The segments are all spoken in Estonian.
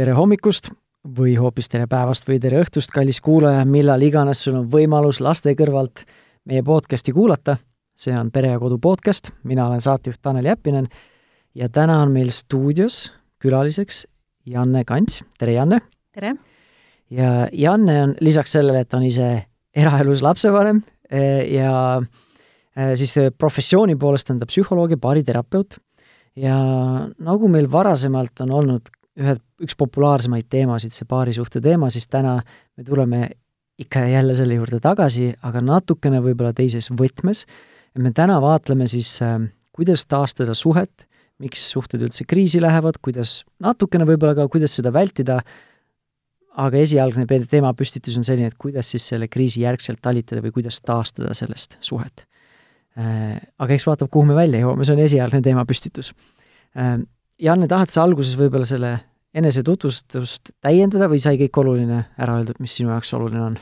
tere hommikust või hoopis tere päevast või tere õhtust, kallis kuulaja, millal iganes sul on võimalus laste kõrvalt meie podcasti kuulata. see on Pere ja Kodu podcast, mina olen saatejuht Tanel Jeppinen ja täna on meil stuudios külaliseks Janne Kants, tere Janne! tere! ja Janne on lisaks sellele, et on ise eraelus lapsevanem eh, ja eh, siis professiooni poolest on ta psühholoog ja baariterapeut ja nagu meil varasemalt on olnud ühed, üks populaarsemaid teemasid, see paarisuhte teema, siis täna me tuleme ikka ja jälle selle juurde tagasi, aga natukene võib-olla teises võtmes. me täna vaatleme siis, äh, kuidas taastada suhet, miks suhted üldse kriisi lähevad, kuidas natukene võib-olla ka, kuidas seda vältida, aga esialgne teemapüstitus on selline, et kuidas siis selle kriisi järgselt talitada või kuidas taastada sellest suhet. Äh, aga eks vaatab, kuhu me välja jõuame, see on esialgne teemapüstitus. Äh, Janne, tahad sa alguses võib-olla selle enesetutvustust täiendada või sai kõik oluline ära öeldud, mis sinu jaoks oluline on?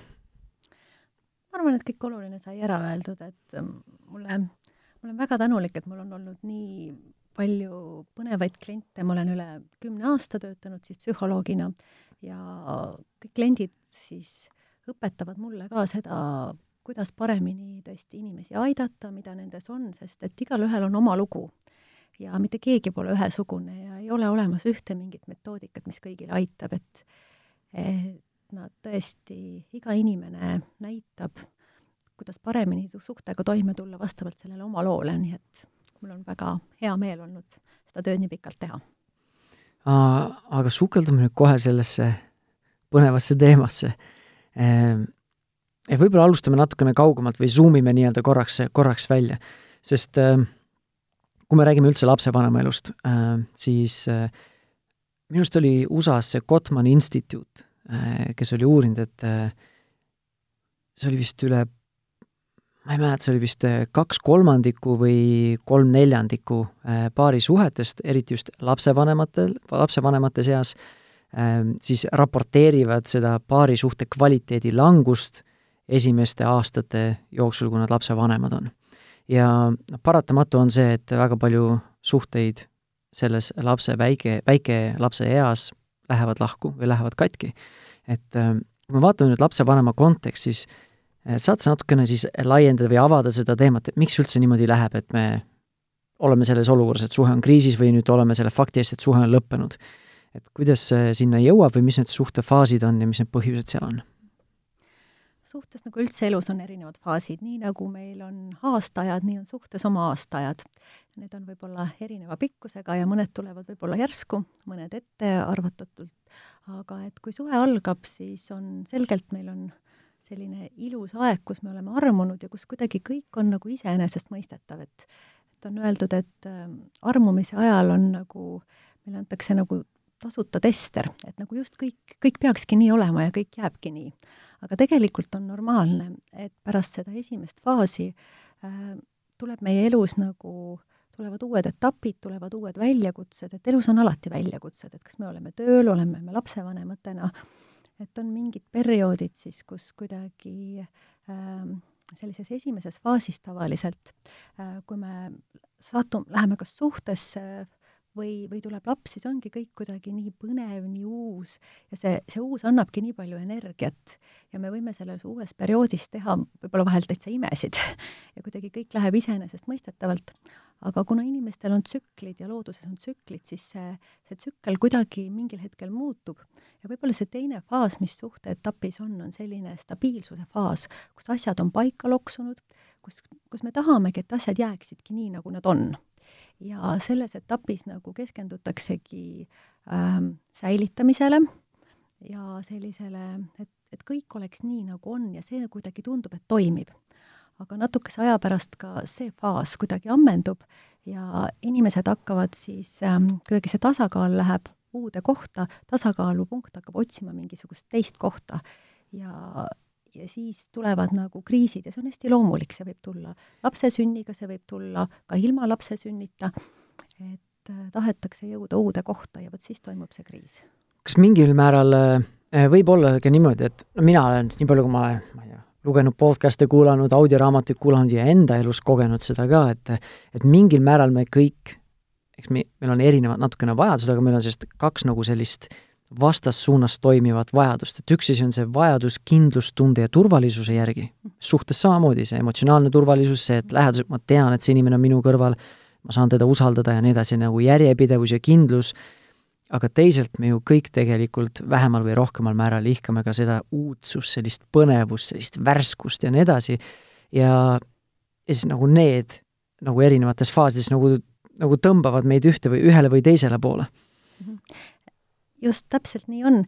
ma arvan, et kõik oluline sai ära öeldud, et ähm, mulle, ma olen väga tänulik, et mul on olnud nii palju põnevaid kliente, ma olen üle kümne aasta töötanud siis psühholoogina ja kõik kliendid siis õpetavad mulle ka seda, kuidas paremini tõesti inimesi aidata, mida nendes on, sest et igalühel on oma lugu ja mitte keegi pole ühesugune ja ei ole olemas ühte mingit metoodikat, mis kõigile aitab, et nad tõesti, iga inimene näitab, kuidas paremini suhtega toime tulla vastavalt sellele oma loole, nii et mul on väga hea meel olnud seda tööd nii pikalt teha. Aga sukeldume nüüd kohe sellesse põnevasse teemasse. Ehm, võib-olla alustame natukene kaugemalt või zoom ime nii-öelda korraks, korraks välja, sest äh, kui me räägime üldse lapsevanema elust, äh, siis äh, minu arust oli USA-s see Gottmani instituut, äh, kes oli uurinud, et see oli vist üle, ma ei mäleta, see oli vist kaks kolmandikku või kolm neljandikku paari suhetest, eriti just lapsevanematel, lapsevanemate seas, siis raporteerivad seda paarisuhte kvaliteedi langust esimeste aastate jooksul, kui nad lapsevanemad on ja noh, paratamatu on see, et väga palju suhteid selles lapse väike, väikelapse eas lähevad lahku või lähevad katki. et äh, kui me vaatame nüüd lapsevanema konteksti, siis äh, saad sa natukene siis laiendada või avada seda teemat, et miks üldse niimoodi läheb, et me oleme selles olukorras, et suhe on kriisis või nüüd oleme selle fakti eest, et suhe on lõppenud. et kuidas see sinna jõuab või mis need suhtefaasid on ja mis need põhjused seal on? Suhtes nagu üldse elus on erinevad faasid, nii nagu meil on aastaajad, nii on suhtes oma aastaajad. Need on võib-olla erineva pikkusega ja mõned tulevad võib-olla järsku, mõned ettearvatatult, aga et kui suhe algab, siis on selgelt, meil on selline ilus aeg, kus me oleme armunud ja kus kuidagi kõik on nagu iseenesestmõistetav, et et on öeldud, et äh, armumise ajal on nagu, meile antakse nagu tasuta tester, et nagu just kõik, kõik peakski nii olema ja kõik jääbki nii aga tegelikult on normaalne, et pärast seda esimest faasi äh, tuleb meie elus nagu, tulevad uued etapid, tulevad uued väljakutsed, et elus on alati väljakutsed, et kas me oleme tööl, oleme me lapsevanematena, et on mingid perioodid siis, kus kuidagi äh, sellises esimeses faasis tavaliselt äh,, kui me satume, läheme kas suhtesse või, või tuleb laps, siis ongi kõik kuidagi nii põnev, nii uus ja see, see uus annabki nii palju energiat. Ja me võime selles uues perioodis teha võib-olla vahel täitsa imesid ja kuidagi kõik läheb iseenesestmõistetavalt. aga kuna inimestel on tsüklid ja looduses on tsüklid, siis see, see tsükkel kuidagi mingil hetkel muutub. Ja võib-olla see teine faas, mis suhteetapis on, on selline stabiilsuse faas, kus asjad on paika loksunud, kus, kus me tahamegi, et asjad jääksidki nii, nagu nad on ja selles etapis nagu keskendutaksegi ähm, säilitamisele ja sellisele, et, et kõik oleks nii, nagu on ja see kuidagi tundub, et toimib. aga natukese aja pärast ka see faas kuidagi ammendub ja inimesed hakkavad siis ähm,, kuidagi see tasakaal läheb uude kohta, tasakaalupunkt hakkab otsima mingisugust teist kohta ja ja siis tulevad nagu kriisid ja see on hästi loomulik, see võib tulla lapse sünniga, see võib tulla ka ilma lapse sünnita, et äh, tahetakse jõuda uude kohta ja vot siis toimub see kriis. kas mingil määral äh, võib olla ka niimoodi, et no mina olen, nii palju kui ma olen, ma ei tea, lugenud podcast'e, kuulanud audioraamatuid, kuulanud ja enda elus kogenud seda ka, et et mingil määral me kõik, eks me, meil on erinevad natukene vajadused, aga meil on sellist kaks nagu sellist vastassuunas toimivat vajadust, et üks asi on see vajadus kindlustunde ja turvalisuse järgi, suhtes samamoodi, see emotsionaalne turvalisus, see, et lähedus, ma tean, et see inimene on minu kõrval, ma saan teda usaldada ja nii edasi, nagu järjepidevus ja kindlus, aga teisalt me ju kõik tegelikult vähemal või rohkemal määral ihkame ka seda uudsust, sellist põnevust, sellist värskust ja nii edasi, ja, ja siis nagu need nagu erinevates faasides nagu, nagu tõmbavad meid ühte või ühele või teisele poole. Mm. -hmm just täpselt nii on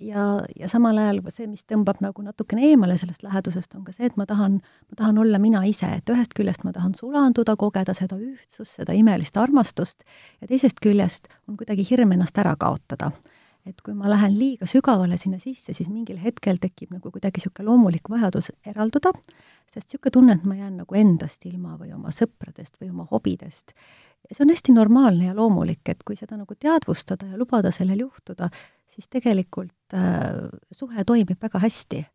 ja, ja samal ajal see, mis tõmbab nagu natukene eemale sellest lähedusest, on ka see, et ma tahan, ma tahan olla mina ise, et ühest küljest ma tahan sulanduda, kogeda seda ühtsust, seda imelist armastust ja teisest küljest on kuidagi hirm ennast ära kaotada. et kui ma lähen liiga sügavale sinna sisse, siis mingil hetkel tekib nagu kuidagi niisugune loomulik vajadus eralduda, sest niisugune tunne, et ma jään nagu endast ilma või oma sõpradest või oma hobidest see on hästi normaalne ja loomulik, et kui seda nagu teadvustada ja lubada sellel juhtuda, siis tegelikult äh, suhe toimib väga hästi.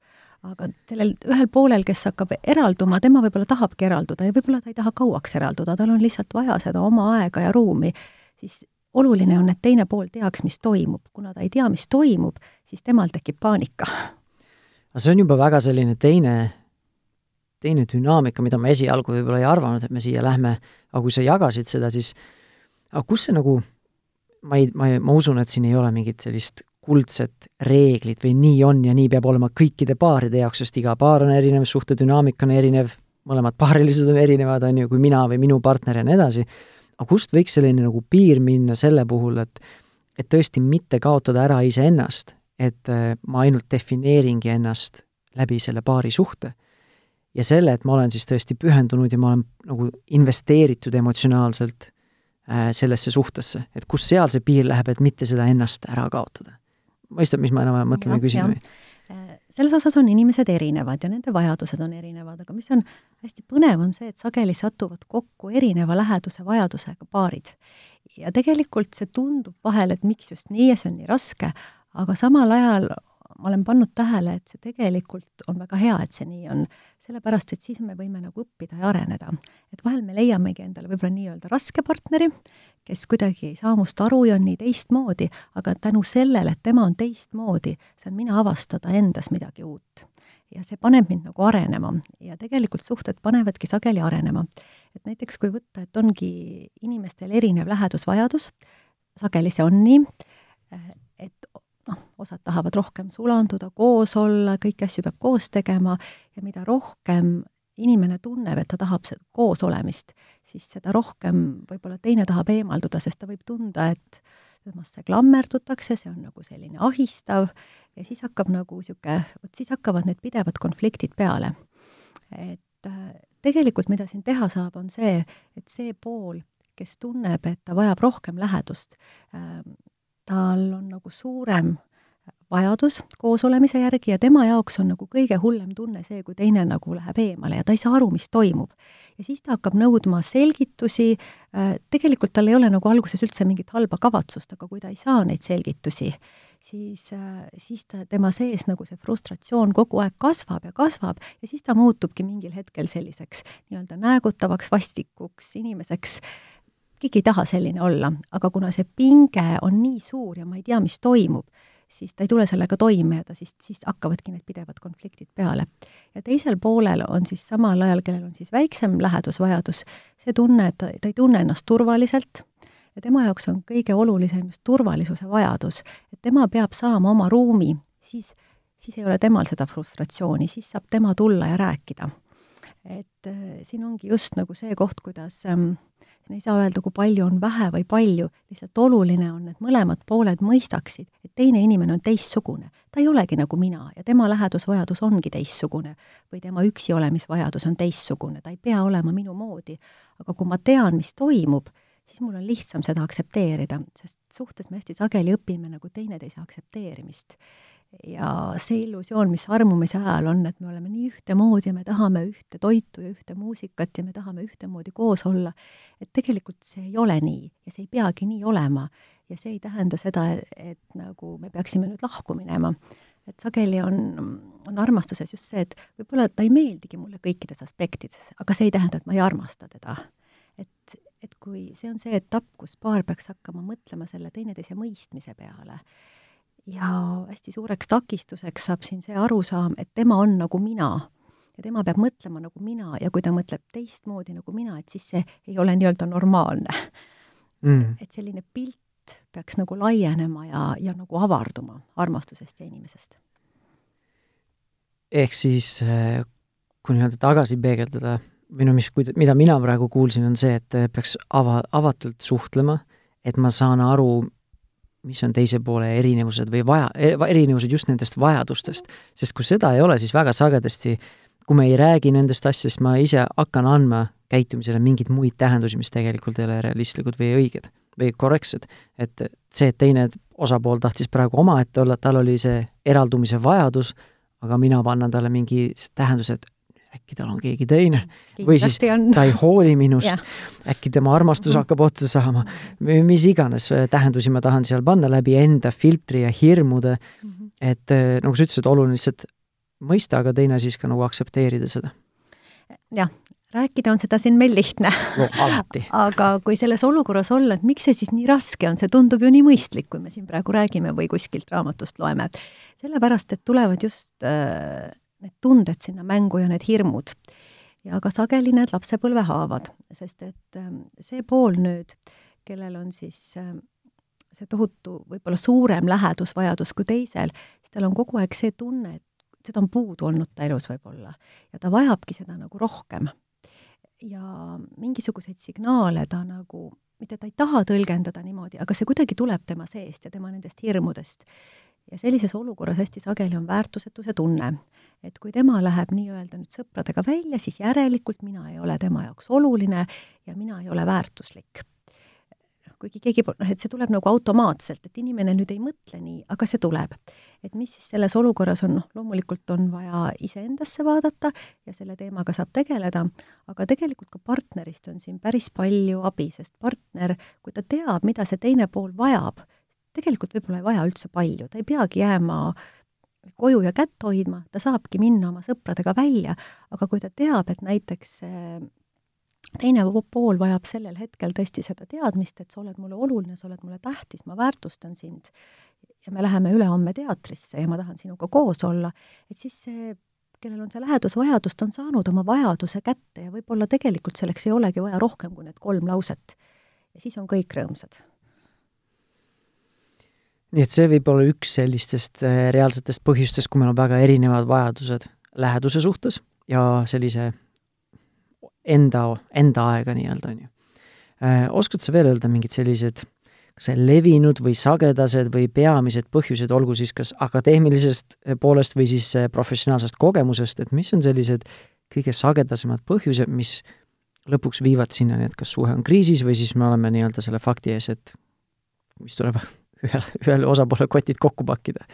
aga sellel ühel poolel, kes hakkab eralduma, tema võib-olla tahabki eralduda ja võib-olla ta ei taha kauaks eralduda, tal on lihtsalt vaja seda oma aega ja ruumi, siis oluline on, et teine pool teaks, mis toimub. kuna ta ei tea, mis toimub, siis temal tekib paanika. aga see on juba väga selline teine teine dünaamika, mida ma esialgu võib-olla ei arvanud, et me siia lähme, aga kui sa jagasid seda, siis aga kus see nagu, ma ei, ma ei, ma usun, et siin ei ole mingit sellist kuldset reeglit või nii on ja nii peab olema kõikide paaride jaoks, sest iga paar on erinev, suhtedünaamika on erinev, mõlemad paarilised on erinevad, on ju, kui mina või minu partner ja nii edasi, aga kust võiks selline nagu piir minna selle puhul, et et tõesti mitte kaotada ära iseennast, et äh, ma ainult defineeringi ennast läbi selle paari suhte ja selle, et ma olen siis tõesti pühendunud ja ma olen nagu investeeritud emotsionaalselt äh, sellesse suhtesse, et kus seal see piir läheb, et mitte seda ennast ära kaotada. mõistad, mis ma enam-vähem mõtlen või küsin või? Äh, selles osas on inimesed erinevad ja nende vajadused on erinevad, aga mis on hästi põnev, on see, et sageli satuvad kokku erineva läheduse vajadusega paarid. ja tegelikult see tundub vahel, et miks just nii ja see on nii raske, aga samal ajal ma olen pannud tähele, et see tegelikult on väga hea, et see nii on, sellepärast et siis me võime nagu õppida ja areneda. et vahel me leiamegi endale võib-olla nii-öelda raske partneri, kes kuidagi ei saa must aru ja on nii teistmoodi, aga tänu sellele, et tema on teistmoodi, saan mina avastada endas midagi uut. ja see paneb mind nagu arenema ja tegelikult suhted panevadki sageli arenema. et näiteks kui võtta, et ongi inimestel erinev lähedusvajadus, sageli see on nii, noh, osad tahavad rohkem sulanduda, koos olla, kõiki asju peab koos tegema ja mida rohkem inimene tunneb, et ta tahab koos olemist, siis seda rohkem võib-olla teine tahab eemalduda, sest ta võib tunda, et temasse klammerdutakse, see on nagu selline ahistav ja siis hakkab nagu niisugune, vot siis hakkavad need pidevad konfliktid peale. et äh, tegelikult mida siin teha saab, on see, et see pool, kes tunneb, et ta vajab rohkem lähedust, ähm, tal on nagu suurem vajadus koosolemise järgi ja tema jaoks on nagu kõige hullem tunne see, kui teine nagu läheb eemale ja ta ei saa aru, mis toimub. ja siis ta hakkab nõudma selgitusi, äh, tegelikult tal ei ole nagu alguses üldse mingit halba kavatsust, aga kui ta ei saa neid selgitusi, siis, äh, siis ta, tema sees nagu see frustratsioon kogu aeg kasvab ja kasvab ja siis ta muutubki mingil hetkel selliseks nii-öelda näägutavaks, vastikuks inimeseks, keegi ei taha selline olla, aga kuna see pinge on nii suur ja ma ei tea, mis toimub, siis ta ei tule sellega toime ja ta siis, siis hakkavadki need pidevad konfliktid peale. ja teisel poolel on siis samal ajal, kellel on siis väiksem lähedusvajadus, see tunne, et ta, ta ei tunne ennast turvaliselt ja tema jaoks on kõige olulisem just turvalisuse vajadus, et tema peab saama oma ruumi, siis, siis ei ole temal seda frustratsiooni, siis saab tema tulla ja rääkida. et äh, siin ongi just nagu see koht, kuidas ähm, siin ei saa öelda, kui palju on vähe või palju, lihtsalt oluline on, et mõlemad pooled mõistaksid, et teine inimene on teistsugune. ta ei olegi nagu mina ja tema lähedusvajadus ongi teistsugune või tema üksi olemisvajadus on teistsugune, ta ei pea olema minu moodi. aga kui ma tean, mis toimub, siis mul on lihtsam seda aktsepteerida, sest suhtes me hästi sageli õpime nagu teineteise aktsepteerimist ja see illusioon, mis armumise ajal on, et me oleme nii ühtemoodi ja me tahame ühte toitu ja ühte muusikat ja me tahame ühtemoodi koos olla, et tegelikult see ei ole nii ja see ei peagi nii olema. ja see ei tähenda seda, et nagu me peaksime nüüd lahku minema. et sageli on, on armastuses just see, et võib-olla ta ei meeldigi mulle kõikides aspektides, aga see ei tähenda, et ma ei armasta teda. et, et kui see on see etapp, kus paar peaks hakkama mõtlema selle teineteise mõistmise peale ja hästi suureks takistuseks saab siin see arusaam, et tema on nagu mina. Ja tema peab mõtlema nagu mina. Ja kui ta mõtleb teistmoodi nagu mina, et siis see ei ole nii-öelda normaalne. Mm.. et selline pilt peaks nagu laienema ja, ja nagu avarduma armastusest ja inimesest. ehk siis äh, kui nii-öelda tagasi peegeldada või no mis, mida mina praegu kuulsin, on see, et peaks ava, avatult suhtlema, et ma saan aru, mis on teise poole erinevused või vaja, erinevused just nendest vajadustest. sest kui seda ei ole, siis väga sagedasti, kui me ei räägi nendest asjadest, ma ise hakkan andma käitumisele mingeid muid tähendusi, mis tegelikult ei ole realistlikud või õiged või korrektsed. et see, et teine osapool tahtis praegu omaette olla, tal oli see eraldumise vajadus, aga mina annan talle mingi tähenduse, et äkki tal on keegi teine Kindlasti või siis on. ta ei hooli minust äkki tema armastus mhm. hakkab otsa saama, mis iganes tähendusi ma tahan seal panna läbi enda filtri ja hirmude mm, -hmm. et eh, nagu sa ütlesid, oluline lihtsalt mõista, aga teine siis ka nagu aktsepteerida seda. jah, rääkida on seda siin meil lihtne no,. aga kui selles olukorras olla, et miks see siis nii raske on, see tundub ju nii mõistlik, kui me siin praegu räägime või kuskilt raamatust loeme. sellepärast, et tulevad just äh, need tunded sinna mängu ja need hirmud. ja ka sageli need lapsepõlvehaavad, sest et ähm, see pool nüüd, kellel on siis ähm, see tohutu võib-olla suurem lähedusvajadus kui teisel, siis tal on kogu aeg see tunne, et seda on puudu olnud ta elus võib-olla ja ta vajabki seda nagu rohkem. ja mingisuguseid signaale ta nagu, mitte ta ei taha tõlgendada niimoodi, aga see kuidagi tuleb tema seest ja tema nendest hirmudest ja sellises olukorras hästi sageli on väärtusetuse tunne. et kui tema läheb nii-öelda nüüd sõpradega välja, siis järelikult mina ei ole tema jaoks oluline ja mina ei ole väärtuslik. kuigi keegi, noh, et see tuleb nagu automaatselt, et inimene nüüd ei mõtle nii, aga see tuleb. et mis siis selles olukorras on, noh, loomulikult on vaja iseendasse vaadata ja selle teemaga saab tegeleda, aga tegelikult ka partnerist on siin päris palju abi, sest partner, kui ta teab, mida see teine pool vajab, tegelikult võib-olla ei vaja üldse palju, ta ei peagi jääma koju ja kätt hoidma, ta saabki minna oma sõpradega välja, aga kui ta teab, et näiteks teine pool vajab sellel hetkel tõesti seda teadmist, et sa oled mulle oluline, sa oled mulle tähtis, ma väärtustan sind ja me läheme ülehomme teatrisse ja ma tahan sinuga koos olla, et siis see, kellel on see lähedusvajadus, ta on saanud oma vajaduse kätte ja võib-olla tegelikult selleks ei olegi vaja rohkem kui need kolm lauset. ja siis on kõik rõõmsad nii et see võib olla üks sellistest äh, reaalsetest põhjustest, kui meil on väga erinevad vajadused läheduse suhtes ja sellise enda, enda aega nii-öelda, on ju. Äh, oskad sa veel öelda mingid sellised kas levinud või sagedased või peamised põhjused, olgu siis kas akadeemilisest äh, poolest või siis professionaalsest kogemusest, et mis on sellised kõige sagedasemad põhjused, mis lõpuks viivad sinnani, et kas suhe on kriisis või siis me oleme nii-öelda selle fakti ees, et mis tuleb ühele, ühele osapoole kotid kokku pakkida?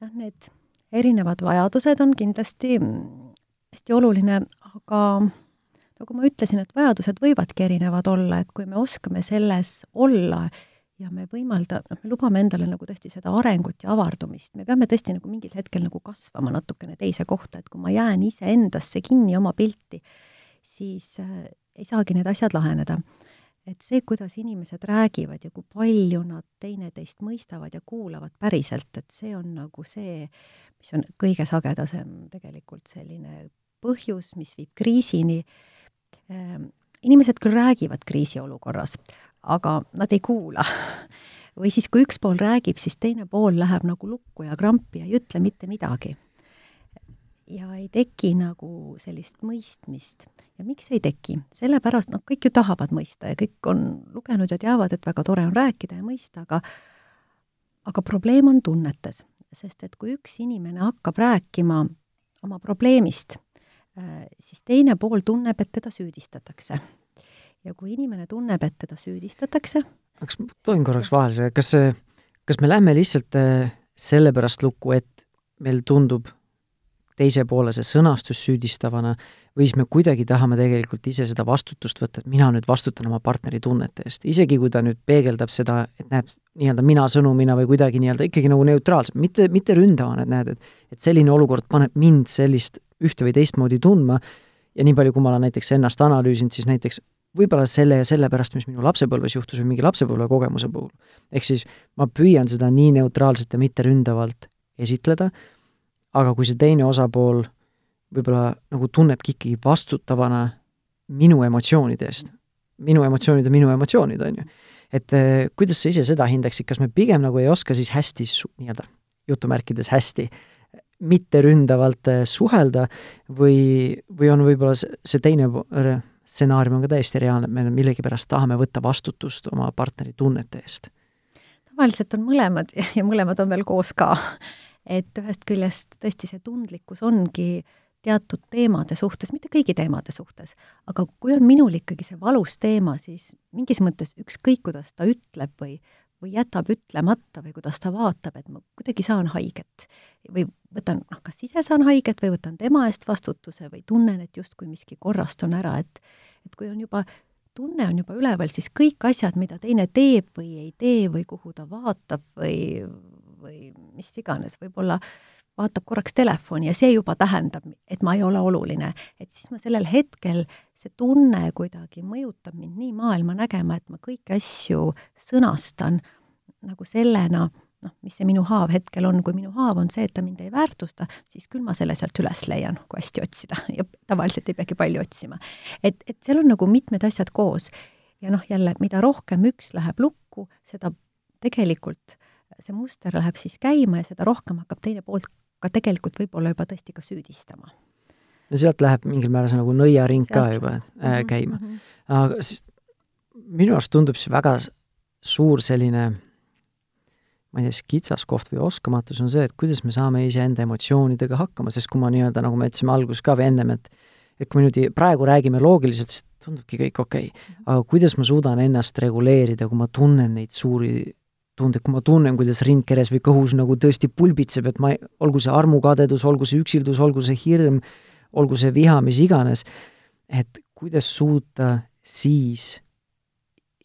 jah, need erinevad vajadused on kindlasti hästi oluline, aga nagu ma ütlesin, et vajadused võivadki erinevad olla, et kui me oskame selles olla ja me võimalda, noh, me lubame endale nagu tõesti seda arengut ja avardumist, me peame tõesti nagu mingil hetkel nagu kasvama natukene teise kohta, et kui ma jään iseendasse kinni oma pilti, siis äh, ei saagi need asjad laheneda et see, kuidas inimesed räägivad ja kui palju nad teineteist mõistavad ja kuulavad päriselt, et see on nagu see, mis on kõige sagedasem tegelikult selline põhjus, mis viib kriisini. Ehm, inimesed küll räägivad kriisiolukorras, aga nad ei kuula. või siis, kui üks pool räägib, siis teine pool läheb nagu lukku ja krampi ja ei ütle mitte midagi ja ei teki nagu sellist mõistmist. ja miks ei teki? sellepärast, noh, kõik ju tahavad mõista ja kõik on lugenud ja teavad, et väga tore on rääkida ja mõista, aga aga probleem on tunnetes, sest et kui üks inimene hakkab rääkima oma probleemist, äh, siis teine pool tunneb, et teda süüdistatakse. ja kui inimene tunneb, et teda süüdistatakse kas ma tohin korraks vahele, kas see, kas me lähme lihtsalt äh, sellepärast lukku, et meil tundub teise poole see sõnastus süüdistavana või siis me kuidagi tahame tegelikult ise seda vastutust võtta, et mina nüüd vastutan oma partneri tunnete eest, isegi kui ta nüüd peegeldab seda, et näeb nii-öelda mina sõnumina või kuidagi nii-öelda ikkagi nagu neutraalselt, mitte, mitte ründavana, et näed, et et selline olukord paneb mind sellist ühte või teistmoodi tundma ja nii palju, kui ma olen näiteks ennast analüüsinud, siis näiteks võib-olla selle ja selle pärast, mis minu lapsepõlves juhtus või mingi lapsepõlvekogemuse puhul. ehk siis ma püüan seda nii neutraalselt ja mitteründavalt esitleda, aga kui see teine osapool võib-olla nagu tunnebki ikkagi vastutavana minu emotsioonide eest, minu emotsioonid on minu emotsioonid, on ju. et eh, kuidas sa ise seda hindaksid, kas me pigem nagu ei oska siis hästi nii-öelda jutumärkides hästi mitteründavalt eh, suhelda või, või on võib-olla see teine stsenaarium on ka täiesti reaalne, et me millegipärast tahame võtta vastutust oma partneri tunnete eest? tavaliselt on mõlemad ja mõlemad on veel koos ka. Et ühest küljest tõesti see tundlikkus ongi teatud teemade suhtes, mitte kõigi teemade suhtes, aga kui on minul ikkagi see valus teema, siis mingis mõttes ükskõik, kuidas ta ütleb või, või jätab ütlemata või kuidas ta vaatab, et ma kuidagi saan haiget. või võtan, noh, kas ise saan haiget või võtan tema eest vastutuse või tunnen, et justkui miski korrast on ära, et et kui on juba, tunne on juba üleval, siis kõik asjad, mida teine teeb või ei tee või kuhu ta vaatab või, või mis iganes, võib-olla vaatab korraks telefoni ja see juba tähendab, et ma ei ole oluline. et siis ma sellel hetkel, see tunne kuidagi mõjutab mind nii maailma nägema, et ma kõiki asju sõnastan nagu sellena, noh, mis see minu haav hetkel on, kui minu haav on see, et ta mind ei väärtusta, siis küll ma selle sealt üles leian, kui hästi otsida ja tavaliselt ei peagi palju otsima. et, et seal on nagu mitmed asjad koos. ja noh, jälle, mida rohkem üks läheb lukku, seda tegelikult see muster läheb siis käima ja seda rohkem hakkab teine pool ka tegelikult võib-olla juba tõesti ka süüdistama. no sealt läheb mingil määral see nagu nõiaring ka juba äh, käima mm. -hmm. aga siis minu arust tundub see väga suur selline ma ei tea, siis kitsaskoht või oskamatus on see, et kuidas me saame iseenda emotsioonidega hakkama, sest kui ma nii-öelda, nagu me ütlesime alguses ka või ennem, et et kui me nüüd praegu räägime loogiliselt, siis tundubki kõik okei okay.. aga kuidas ma suudan ennast reguleerida, kui ma tunnen neid suuri tundeid, kui ma tunnen, kuidas rind keres või kõhus nagu tõesti pulbitseb, et ma, olgu see armukadedus, olgu see üksildus, olgu see hirm, olgu see viha, mis iganes, et kuidas suuta siis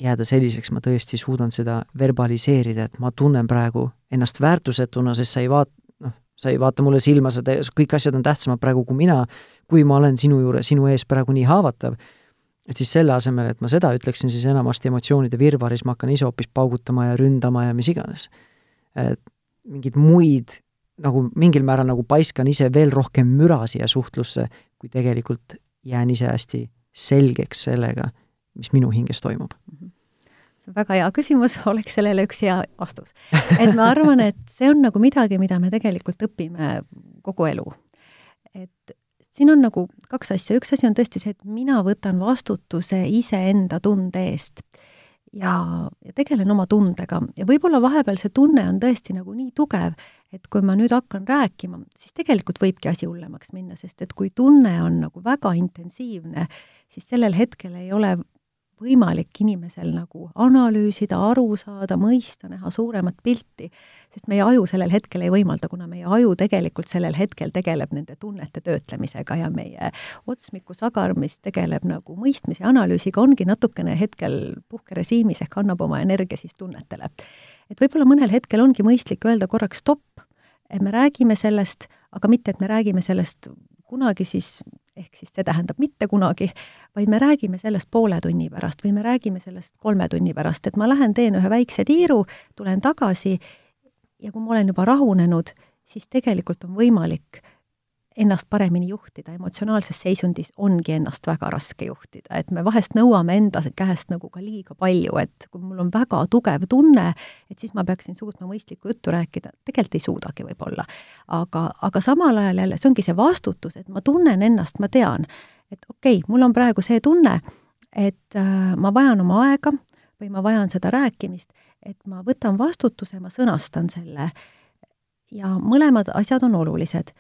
jääda selliseks, ma tõesti suudan seda verbaliseerida, et ma tunnen praegu ennast väärtusetuna, sest sa ei vaat-, noh, sa ei vaata mulle silma, sa te-, kõik asjad on tähtsamad praegu kui mina, kui ma olen sinu juures, sinu ees praegu nii haavatav, et siis selle asemel, et ma seda ütleksin, siis enamasti emotsioonide virvaris ma hakkan ise hoopis paugutama ja ründama ja mis iganes. et mingeid muid, nagu mingil määral nagu paiskan ise veel rohkem müra siia suhtlusse, kui tegelikult jään ise hästi selgeks sellega, mis minu hinges toimub see on väga hea küsimus, oleks sellele üks hea vastus. et ma arvan, et see on nagu midagi, mida me tegelikult õpime kogu elu. et siin on nagu kaks asja, üks asi on tõesti see, et mina võtan vastutuse iseenda tunde eest ja, ja tegelen oma tundega. Ja võib-olla vahepeal see tunne on tõesti nagu nii tugev, et kui ma nüüd hakkan rääkima, siis tegelikult võibki asi hullemaks minna, sest et kui tunne on nagu väga intensiivne, siis sellel hetkel ei ole võimalik inimesel nagu analüüsida, aru saada, mõista, näha suuremat pilti, sest meie aju sellel hetkel ei võimalda, kuna meie aju tegelikult sellel hetkel tegeleb nende tunnete töötlemisega ja meie otsmikusagar, mis tegeleb nagu mõistmise ja analüüsiga, ongi natukene hetkel puhkerežiimis ehk annab oma energia siis tunnetele. et võib-olla mõnel hetkel ongi mõistlik öelda korraks stopp, et me räägime sellest, aga mitte, et me räägime sellest kunagi siis ehk siis see tähendab mitte kunagi, vaid me räägime sellest poole tunni pärast või me räägime sellest kolme tunni pärast, et ma lähen teen ühe väikse tiiru, tulen tagasi ja kui ma olen juba rahunenud, siis tegelikult on võimalik ennast paremini juhtida, emotsionaalses seisundis ongi ennast väga raske juhtida, et me vahest nõuame enda käest nagu ka liiga palju, et kui mul on väga tugev tunne, et siis ma peaksin suutma mõistlikku juttu rääkida, tegelikult ei suudagi võib-olla. aga, aga samal ajal jälle, see ongi see vastutus, et ma tunnen ennast, ma tean, et okei okay,, mul on praegu see tunne, et äh, ma vajan oma aega või ma vajan seda rääkimist, et ma võtan vastutuse, ma sõnastan selle ja mõlemad asjad on olulised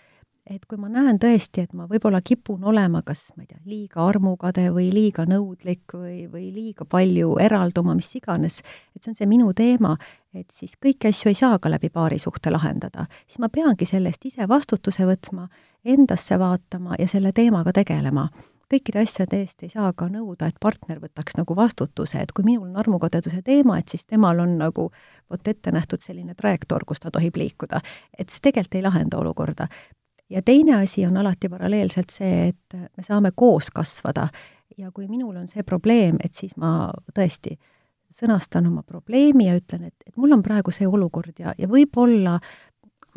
et kui ma näen tõesti, et ma võib-olla kipun olema kas, ma ei tea, liiga armukade või liiga nõudlik või, või liiga palju eralduma, mis iganes, et see on see minu teema, et siis kõiki asju ei saa ka läbi paarisuhte lahendada, siis ma peangi selle eest ise vastutuse võtma, endasse vaatama ja selle teemaga tegelema. Kõikide asjade eest ei saa ka nõuda, et partner võtaks nagu vastutuse, et kui minul on armukadeduse teema, et siis temal on nagu vot ette nähtud selline trajektoor, kus ta tohib liikuda. et see tegelikult ei lahenda olukorda ja teine asi on alati paralleelselt see, et me saame koos kasvada ja kui minul on see probleem, et siis ma tõesti sõnastan oma probleemi ja ütlen, et, et mul on praegu see olukord ja, ja võib-olla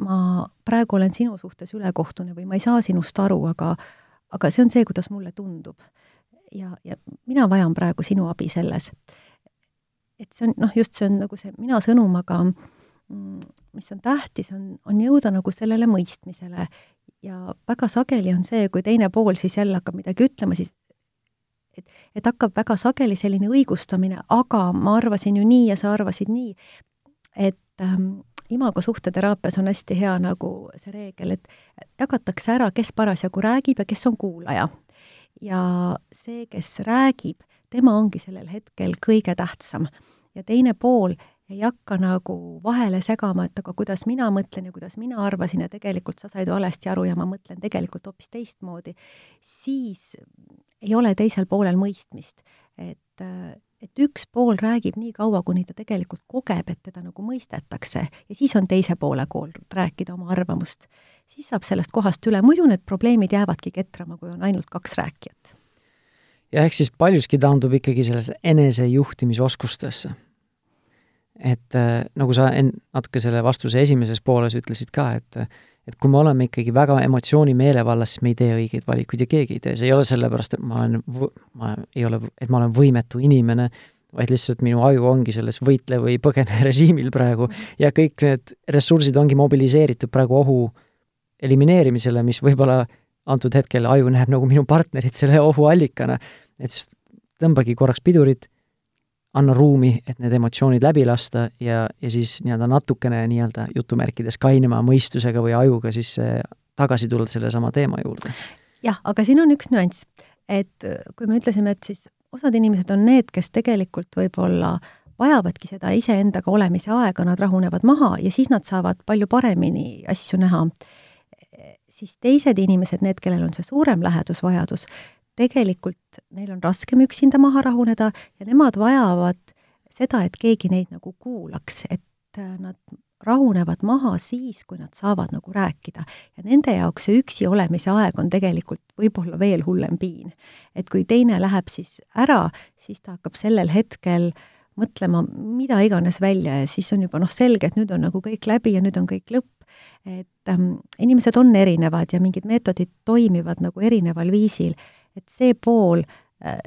ma praegu olen sinu suhtes ülekohtune või ma ei saa sinust aru, aga aga see on see, kuidas mulle tundub. ja, ja mina vajan praegu sinu abi selles. et see on, noh, just see on nagu see mina sõnum, aga mm, mis on tähtis, on, on jõuda nagu sellele mõistmisele ja väga sageli on see, kui teine pool siis jälle hakkab midagi ütlema, siis et, et hakkab väga sageli selline õigustamine, aga ma arvasin ju nii ja sa arvasid nii, et ähm, imago suhteteraapias on hästi hea nagu see reegel, et jagatakse ära, kes parasjagu räägib ja kes on kuulaja. ja see, kes räägib, tema ongi sellel hetkel kõige tähtsam. ja teine pool ei hakka nagu vahele segama, et aga kuidas mina mõtlen ja kuidas mina arvasin ja tegelikult sa said valesti aru ja ma mõtlen tegelikult hoopis teistmoodi, siis ei ole teisel poolel mõistmist. et, et üks pool räägib nii kaua, kuni ta tegelikult kogeb, et teda nagu mõistetakse ja siis on teise poole kord rääkida oma arvamust. siis saab sellest kohast üle, muidu need probleemid jäävadki ketrama, kui on ainult kaks rääkijat. ja ehk siis paljuski taandub ikkagi sellesse enesejuhtimisoskustesse et äh, nagu sa en-, natuke selle vastuse esimeses pooles ütlesid ka, et et kui me oleme ikkagi väga emotsiooni meelevallas, siis me ei tee õigeid valikuid ja keegi ei tee, see ei ole sellepärast, et ma olen, ma ei ole, et ma olen võimetu inimene, vaid lihtsalt minu aju ongi selles võitle või põgene režiimil praegu ja kõik need ressursid ongi mobiliseeritud praegu ohu elimineerimisele, mis võib-olla antud hetkel aju näeb nagu minu partnerit selle ohuallikana, et siis tõmbagi korraks pidurit anna ruumi, et need emotsioonid läbi lasta ja, ja siis nii-öelda natukene nii-öelda jutumärkides kainema mõistusega või ajuga siis tagasi tulla sellesama teema juurde. jah, aga siin on üks nüanss, et kui me ütlesime, et siis osad inimesed on need, kes tegelikult võib-olla vajavadki seda iseendaga olemise aega, nad rahunevad maha ja siis nad saavad palju paremini asju näha. siis teised inimesed, need, kellel on see suurem lähedusvajadus, tegelikult neil on raskem üksinda maha rahuneda ja nemad vajavad seda, et keegi neid nagu kuulaks, et äh, nad rahunevad maha siis, kui nad saavad nagu rääkida. ja nende jaoks see üksi olemise aeg on tegelikult võib-olla veel hullem piin. et kui teine läheb siis ära, siis ta hakkab sellel hetkel mõtlema mida iganes välja ja siis on juba noh, selge, et nüüd on nagu kõik läbi ja nüüd on kõik lõpp. et ähm, inimesed on erinevad ja mingid meetodid toimivad nagu erineval viisil et see pool, äh,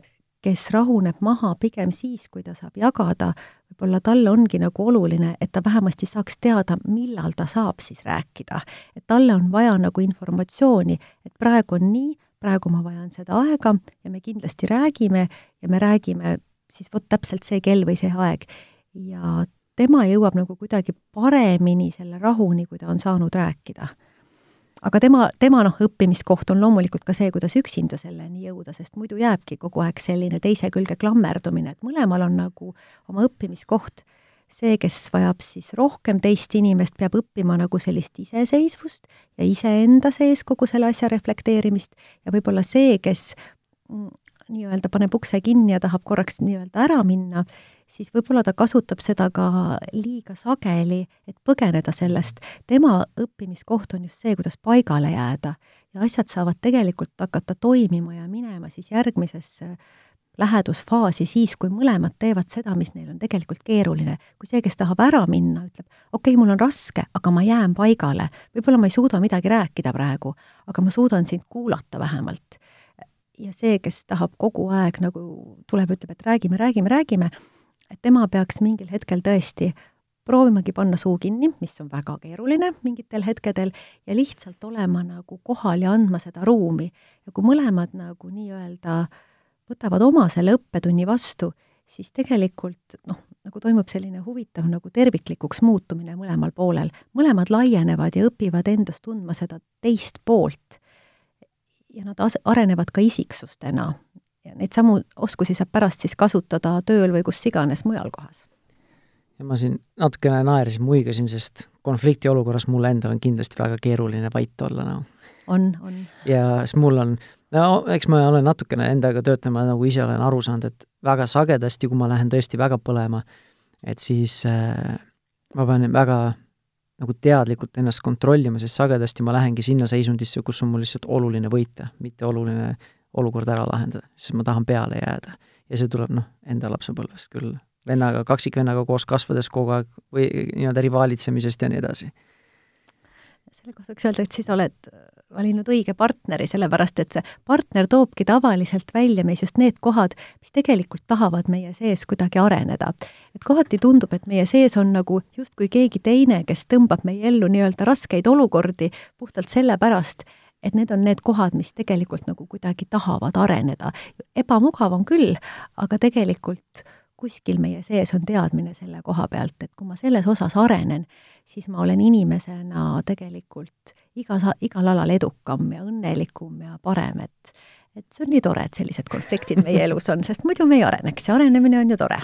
kes rahuneb maha pigem siis, kui ta saab jagada, võib-olla talle ongi nagu oluline, et ta vähemasti saaks teada, millal ta saab siis rääkida. et talle on vaja nagu informatsiooni, et praegu on nii, praegu ma vajan seda aega ja me kindlasti räägime ja me räägime siis vot täpselt see kell või see aeg. ja tema jõuab nagu kuidagi paremini selle rahuni, kui ta on saanud rääkida aga tema, tema noh, õppimiskoht on loomulikult ka see, kuidas üksinda selleni jõuda, sest muidu jääbki kogu aeg selline teise külge klammerdumine, et mõlemal on nagu oma õppimiskoht. see, kes vajab siis rohkem teist inimest, peab õppima nagu sellist iseseisvust ja iseenda sees kogu selle asja reflekteerimist ja võib-olla see, kes mm, nii-öelda paneb ukse kinni ja tahab korraks nii-öelda ära minna, siis võib-olla ta kasutab seda ka liiga sageli, et põgeneda sellest. tema õppimiskoht on just see, kuidas paigale jääda ja asjad saavad tegelikult hakata toimima ja minema siis järgmisesse lähedusfaasi siis, kui mõlemad teevad seda, mis neil on tegelikult keeruline. kui see, kes tahab ära minna, ütleb, okei okay,, mul on raske, aga ma jään paigale, võib-olla ma ei suuda midagi rääkida praegu, aga ma suudan sind kuulata vähemalt. Ja see, kes tahab kogu aeg nagu tuleb, ütleb, et räägime, räägime, räägime, et tema peaks mingil hetkel tõesti proovimagi panna suu kinni, mis on väga keeruline mingitel hetkedel, ja lihtsalt olema nagu kohal ja andma seda ruumi. ja kui mõlemad nagu nii-öelda võtavad oma selle õppetunni vastu, siis tegelikult noh, nagu toimub selline huvitav nagu terviklikuks muutumine mõlemal poolel. mõlemad laienevad ja õpivad endas tundma seda teist poolt. Ja nad arenevad ka isiksustena ja neid samu oskusi saab pärast siis kasutada tööl või kus iganes mujal kohas. ja ma siin natukene naersin, muigasin, sest konfliktiolukorras mul endal on kindlasti väga keeruline vait olla, noh. on, on. ja siis mul on, no eks ma olen natukene endaga töötama, nagu ise olen aru saanud, et väga sagedasti, kui ma lähen tõesti väga põlema, et siis äh, ma pean väga nagu teadlikult ennast kontrollima, sest sagedasti ma lähengi sinna seisundisse, kus on mul lihtsalt oluline võita, mitte oluline olukord ära lahendada, sest ma tahan peale jääda. ja see tuleb noh, enda lapsepõlvest küll, vennaga, kaksikvennaga koos kasvades kogu aeg või nii-öelda rivaalitsemisest ja nii edasi selle kohta võiks öelda, et siis oled valinud õige partneri, sellepärast et see partner toobki tavaliselt välja meis just need kohad, mis tegelikult tahavad meie sees kuidagi areneda. et kohati tundub, et meie sees on nagu justkui keegi teine, kes tõmbab meie ellu nii-öelda raskeid olukordi puhtalt sellepärast, et need on need kohad, mis tegelikult nagu kuidagi tahavad areneda. ebamugav on küll, aga tegelikult kuskil meie sees on teadmine selle koha pealt, et kui ma selles osas arenen, siis ma olen inimesena tegelikult igas, igal alal edukam ja õnnelikum ja parem, et et see on nii tore, et sellised konfliktid meie elus on, sest muidu me ei areneks ja arenemine on ju tore.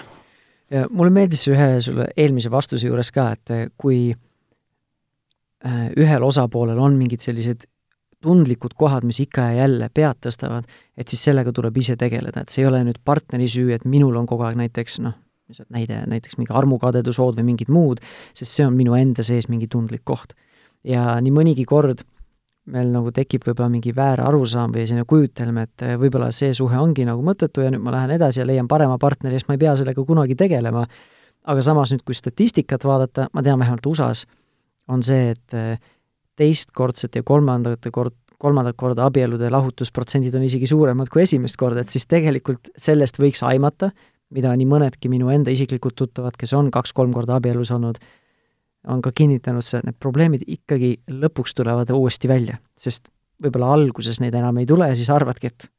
ja mulle meeldis ühe sulle eelmise vastuse juures ka, et kui äh, ühel osapoolel on mingid sellised tundlikud kohad, mis ikka ja jälle pead tõstavad, et siis sellega tuleb ise tegeleda, et see ei ole nüüd partneri süü, et minul on kogu aeg näiteks noh, näide, näiteks mingi armukadedushood või mingid muud, sest see on minu enda sees mingi tundlik koht. ja nii mõnigi kord meil nagu tekib võib-olla mingi väär arusaam või selline kujutelm, et võib-olla see suhe ongi nagu mõttetu ja nüüd ma lähen edasi ja leian parema partneri, sest ma ei pea sellega kunagi tegelema. aga samas nüüd, kui statistikat vaadata, ma tean vähemalt USA-s, on see, et teistkordset ja kolmandate kord, kolmandat korda abielude lahutusprotsendid on isegi suuremad kui esimest korda, et siis tegelikult sellest võiks aimata, mida nii mõnedki minu enda isiklikud tuttavad, kes on kaks-kolm korda abielus olnud, on ka kinnitanud seda, et need probleemid ikkagi lõpuks tulevad uuesti välja, sest võib-olla alguses neid enam ei tule ja siis arvadki, et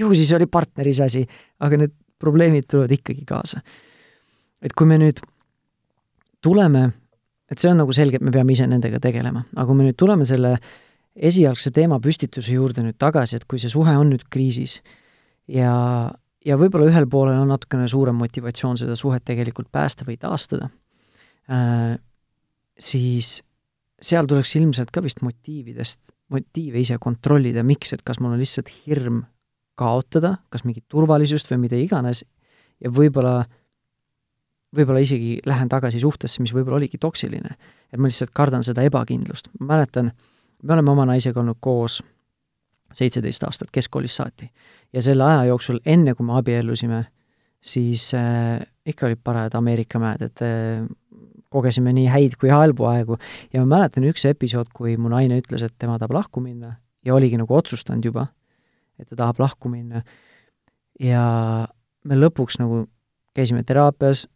ju siis oli partneris asi, aga need probleemid tulevad ikkagi kaasa. et kui me nüüd tuleme et see on nagu selge, et me peame ise nendega tegelema, aga kui me nüüd tuleme selle esialgse teema püstituse juurde nüüd tagasi, et kui see suhe on nüüd kriisis ja, ja võib-olla ühel poolel on natukene suurem motivatsioon seda suhet tegelikult päästa või taastada äh,, siis seal tuleks ilmselt ka vist motiividest, motiive ise kontrollida, miks, et kas mul on lihtsalt hirm kaotada, kas mingit turvalisust või mida iganes, ja võib-olla äh, võib-olla isegi lähen tagasi suhtesse, mis võib-olla oligi toksiline. et ma lihtsalt kardan seda ebakindlust. ma mäletan, me oleme oma naisega olnud koos seitseteist aastat keskkoolist saati. ja selle aja jooksul, enne kui me abiellusime, siis äh, ikka olid parajad Ameerika mäed, et äh, kogesime nii häid kui halbu aegu ja ma mäletan üks episood, kui mu naine ütles, et tema tahab lahku minna ja oligi nagu otsustanud juba, et ta tahab lahku minna. ja me lõpuks nagu käisime teraapias,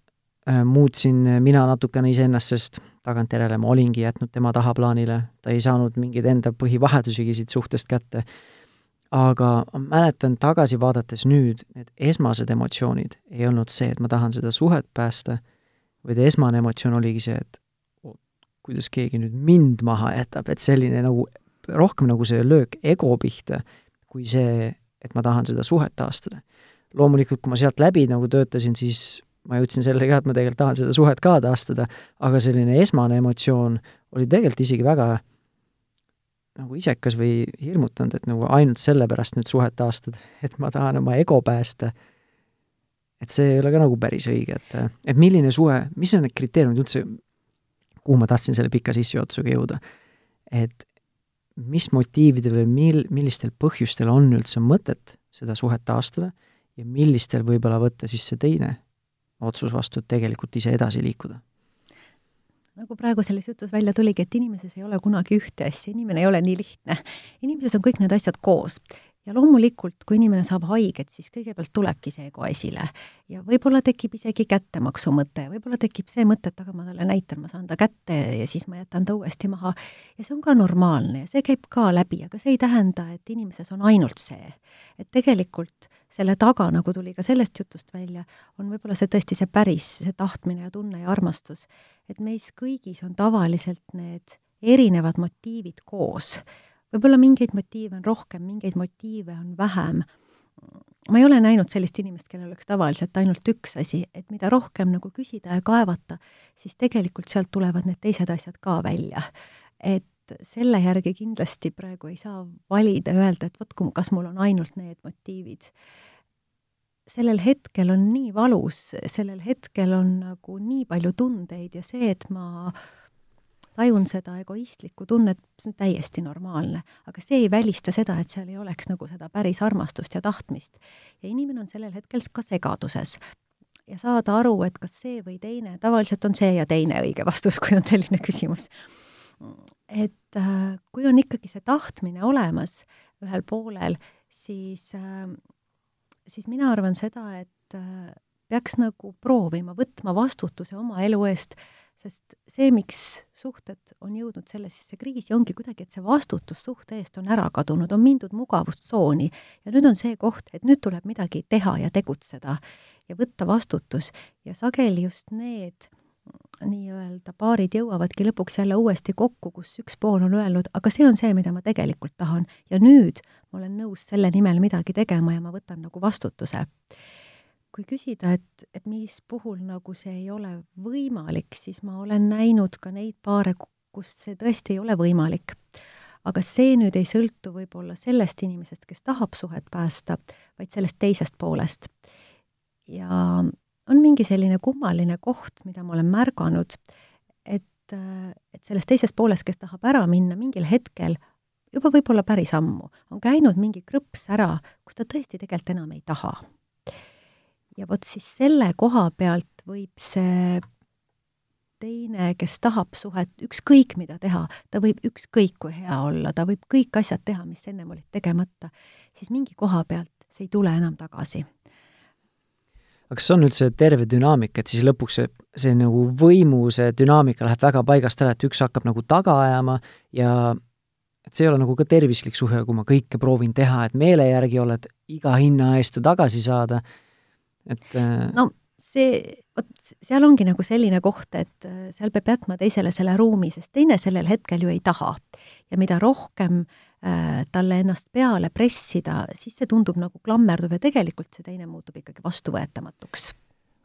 muutsin mina natukene iseennast, sest tagantjärele ma olingi jätnud tema tahaplaanile, ta ei saanud mingeid enda põhivahetusigi siit suhtest kätte. aga ma mäletan tagasi vaadates nüüd, need esmased emotsioonid ei olnud see, et ma tahan seda suhet päästa, vaid esmane emotsioon oligi see, et kuidas keegi nüüd mind maha jätab, et selline nagu, rohkem nagu see löök ego pihta, kui see, et ma tahan seda suhet taastada. loomulikult, kui ma sealt läbi nagu töötasin, siis ma jõudsin sellele ka, et ma tegelikult tahan seda suhet ka taastada, aga selline esmane emotsioon oli tegelikult isegi väga nagu isekas või hirmutanud, et nagu ainult sellepärast nüüd suhet taastada, et ma tahan oma ego päästa, et see ei ole ka nagu päris õige, et, et milline suhe, mis on need kriteeriumid üldse, kuhu ma tahtsin selle pika sissejuhatusega jõuda, et mis motiividel või mil, millistel põhjustel on üldse mõtet seda suhet taastada ja millistel võib-olla võtta siis see teine otsus vastu, et tegelikult ise edasi liikuda? nagu praegu selles jutus välja tuligi, et inimeses ei ole kunagi ühte asja, inimene ei ole nii lihtne. inimeses on kõik need asjad koos ja loomulikult, kui inimene saab haiget, siis kõigepealt tulebki see ego esile ja võib-olla tekib isegi kättemaksu mõte, võib-olla tekib see mõte, et aga ma talle näitan, ma saan ta kätte ja siis ma jätan ta uuesti maha. ja see on ka normaalne ja see käib ka läbi, aga see ei tähenda, et inimeses on ainult see. et tegelikult selle taga, nagu tuli ka sellest jutust välja, on võib-olla see tõesti see päris, see tahtmine ja tunne ja armastus. et meis kõigis on tavaliselt need erinevad motiivid koos võib-olla mingeid motiive on rohkem, mingeid motiive on vähem. ma ei ole näinud sellist inimest, kellel oleks tavaliselt ainult üks asi, et mida rohkem nagu küsida ja kaevata, siis tegelikult sealt tulevad need teised asjad ka välja. et selle järgi kindlasti praegu ei saa valida, öelda, et vot, kas mul on ainult need motiivid. sellel hetkel on nii valus, sellel hetkel on nagu nii palju tundeid ja see, et ma tajun seda egoistlikku tunnet, see on täiesti normaalne. aga see ei välista seda, et seal ei oleks nagu seda päris armastust ja tahtmist. ja inimene on sellel hetkel ka segaduses ja saada aru, et kas see või teine, tavaliselt on see ja teine õige vastus, kui on selline küsimus. Et äh, kui on ikkagi see tahtmine olemas ühel poolel, siis äh,, siis mina arvan seda, et äh, peaks nagu proovima, võtma vastutuse oma elu eest, sest see, miks suhted on jõudnud sellesse kriisi, ongi kuidagi, et see vastutus suhte eest on ära kadunud, on mindud mugavustsooni. Ja nüüd on see koht, et nüüd tuleb midagi teha ja tegutseda ja võtta vastutus. Ja sageli just need nii-öelda paarid jõuavadki lõpuks jälle uuesti kokku, kus üks pool on öelnud, aga see on see, mida ma tegelikult tahan ja nüüd ma olen nõus selle nimel midagi tegema ja ma võtan nagu vastutuse. kui küsida, et, et mis puhul nagu see ei ole võimalik, siis ma olen näinud ka neid paare, kus see tõesti ei ole võimalik. aga see nüüd ei sõltu võib-olla sellest inimesest, kes tahab suhet päästa, vaid sellest teisest poolest. ja on mingi selline kummaline koht, mida ma olen märganud, et, et selles teises pooles, kes tahab ära minna, mingil hetkel juba võib-olla päris ammu, on käinud mingi krõps ära, kus ta tõesti tegelikult enam ei taha. ja vot siis selle koha pealt võib see teine, kes tahab suhet, ükskõik mida teha, ta võib ükskõik kui hea olla, ta võib kõik asjad teha, mis ennem olid tegemata, siis mingi koha pealt see ei tule enam tagasi aga kas on üldse terve dünaamika, et siis lõpuks see, see nagu võimu, see dünaamika läheb väga paigast ära, et üks hakkab nagu taga ajama ja et see ei ole nagu ka tervislik suhe, kui ma kõike proovin teha, et meele järgi olla, et iga hinna eest tagasi saada, et äh, no see, vot seal ongi nagu selline koht, et äh, seal peab jätma teisele selle ruumi, sest teine sellel hetkel ju ei taha. ja mida rohkem Äh, talle ennast peale pressida, siis see tundub nagu klammerduv ja tegelikult see teine muutub ikkagi vastuvõetamatuks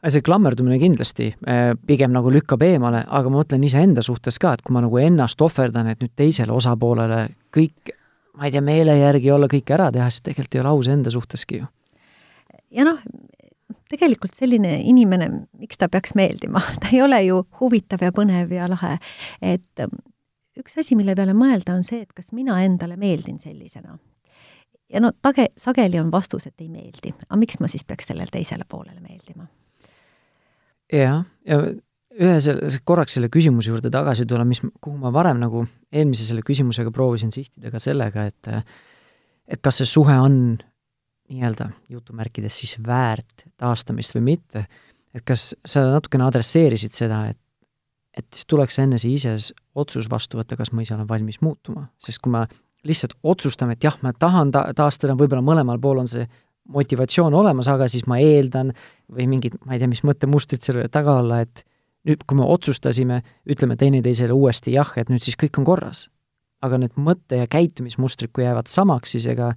see klammerdumine kindlasti äh, pigem nagu lükkab eemale, aga ma mõtlen iseenda suhtes ka, et kui ma nagu ennast ohverdan, et nüüd teisele osapoolele kõik, ma ei tea, meele järgi olla kõike ära teha, siis tegelikult ei ole aus enda suhteski ju. ja noh, tegelikult selline inimene, miks ta peaks meeldima, ta ei ole ju huvitav ja põnev ja lahe, et üks asi, mille peale mõelda, on see, et kas mina endale meeldin sellisena. ja no tage, sageli on vastus, et ei meeldi. aga miks ma siis peaks sellele teisele poolele meeldima? jah, ja ühe selle, korraks selle küsimuse juurde tagasi tulla, mis, kuhu ma varem nagu eelmise selle küsimusega proovisin sihtida ka sellega, et et kas see suhe on nii-öelda jutumärkides siis väärt taastamist või mitte, et kas sa natukene adresseerisid seda, et et siis tuleks enne see ise otsus vastu võtta, kas ma ise olen valmis muutuma, sest kui me lihtsalt otsustame, et jah, ma tahan ta-, taastada, võib-olla mõlemal pool on see motivatsioon olemas, aga siis ma eeldan või mingid, ma ei tea, mis mõttemustrid selle taga olla, et nüüd, kui me otsustasime, ütleme teineteisele uuesti jah, et nüüd siis kõik on korras. aga need mõtte- ja käitumismustrid, kui jäävad samaks, siis ega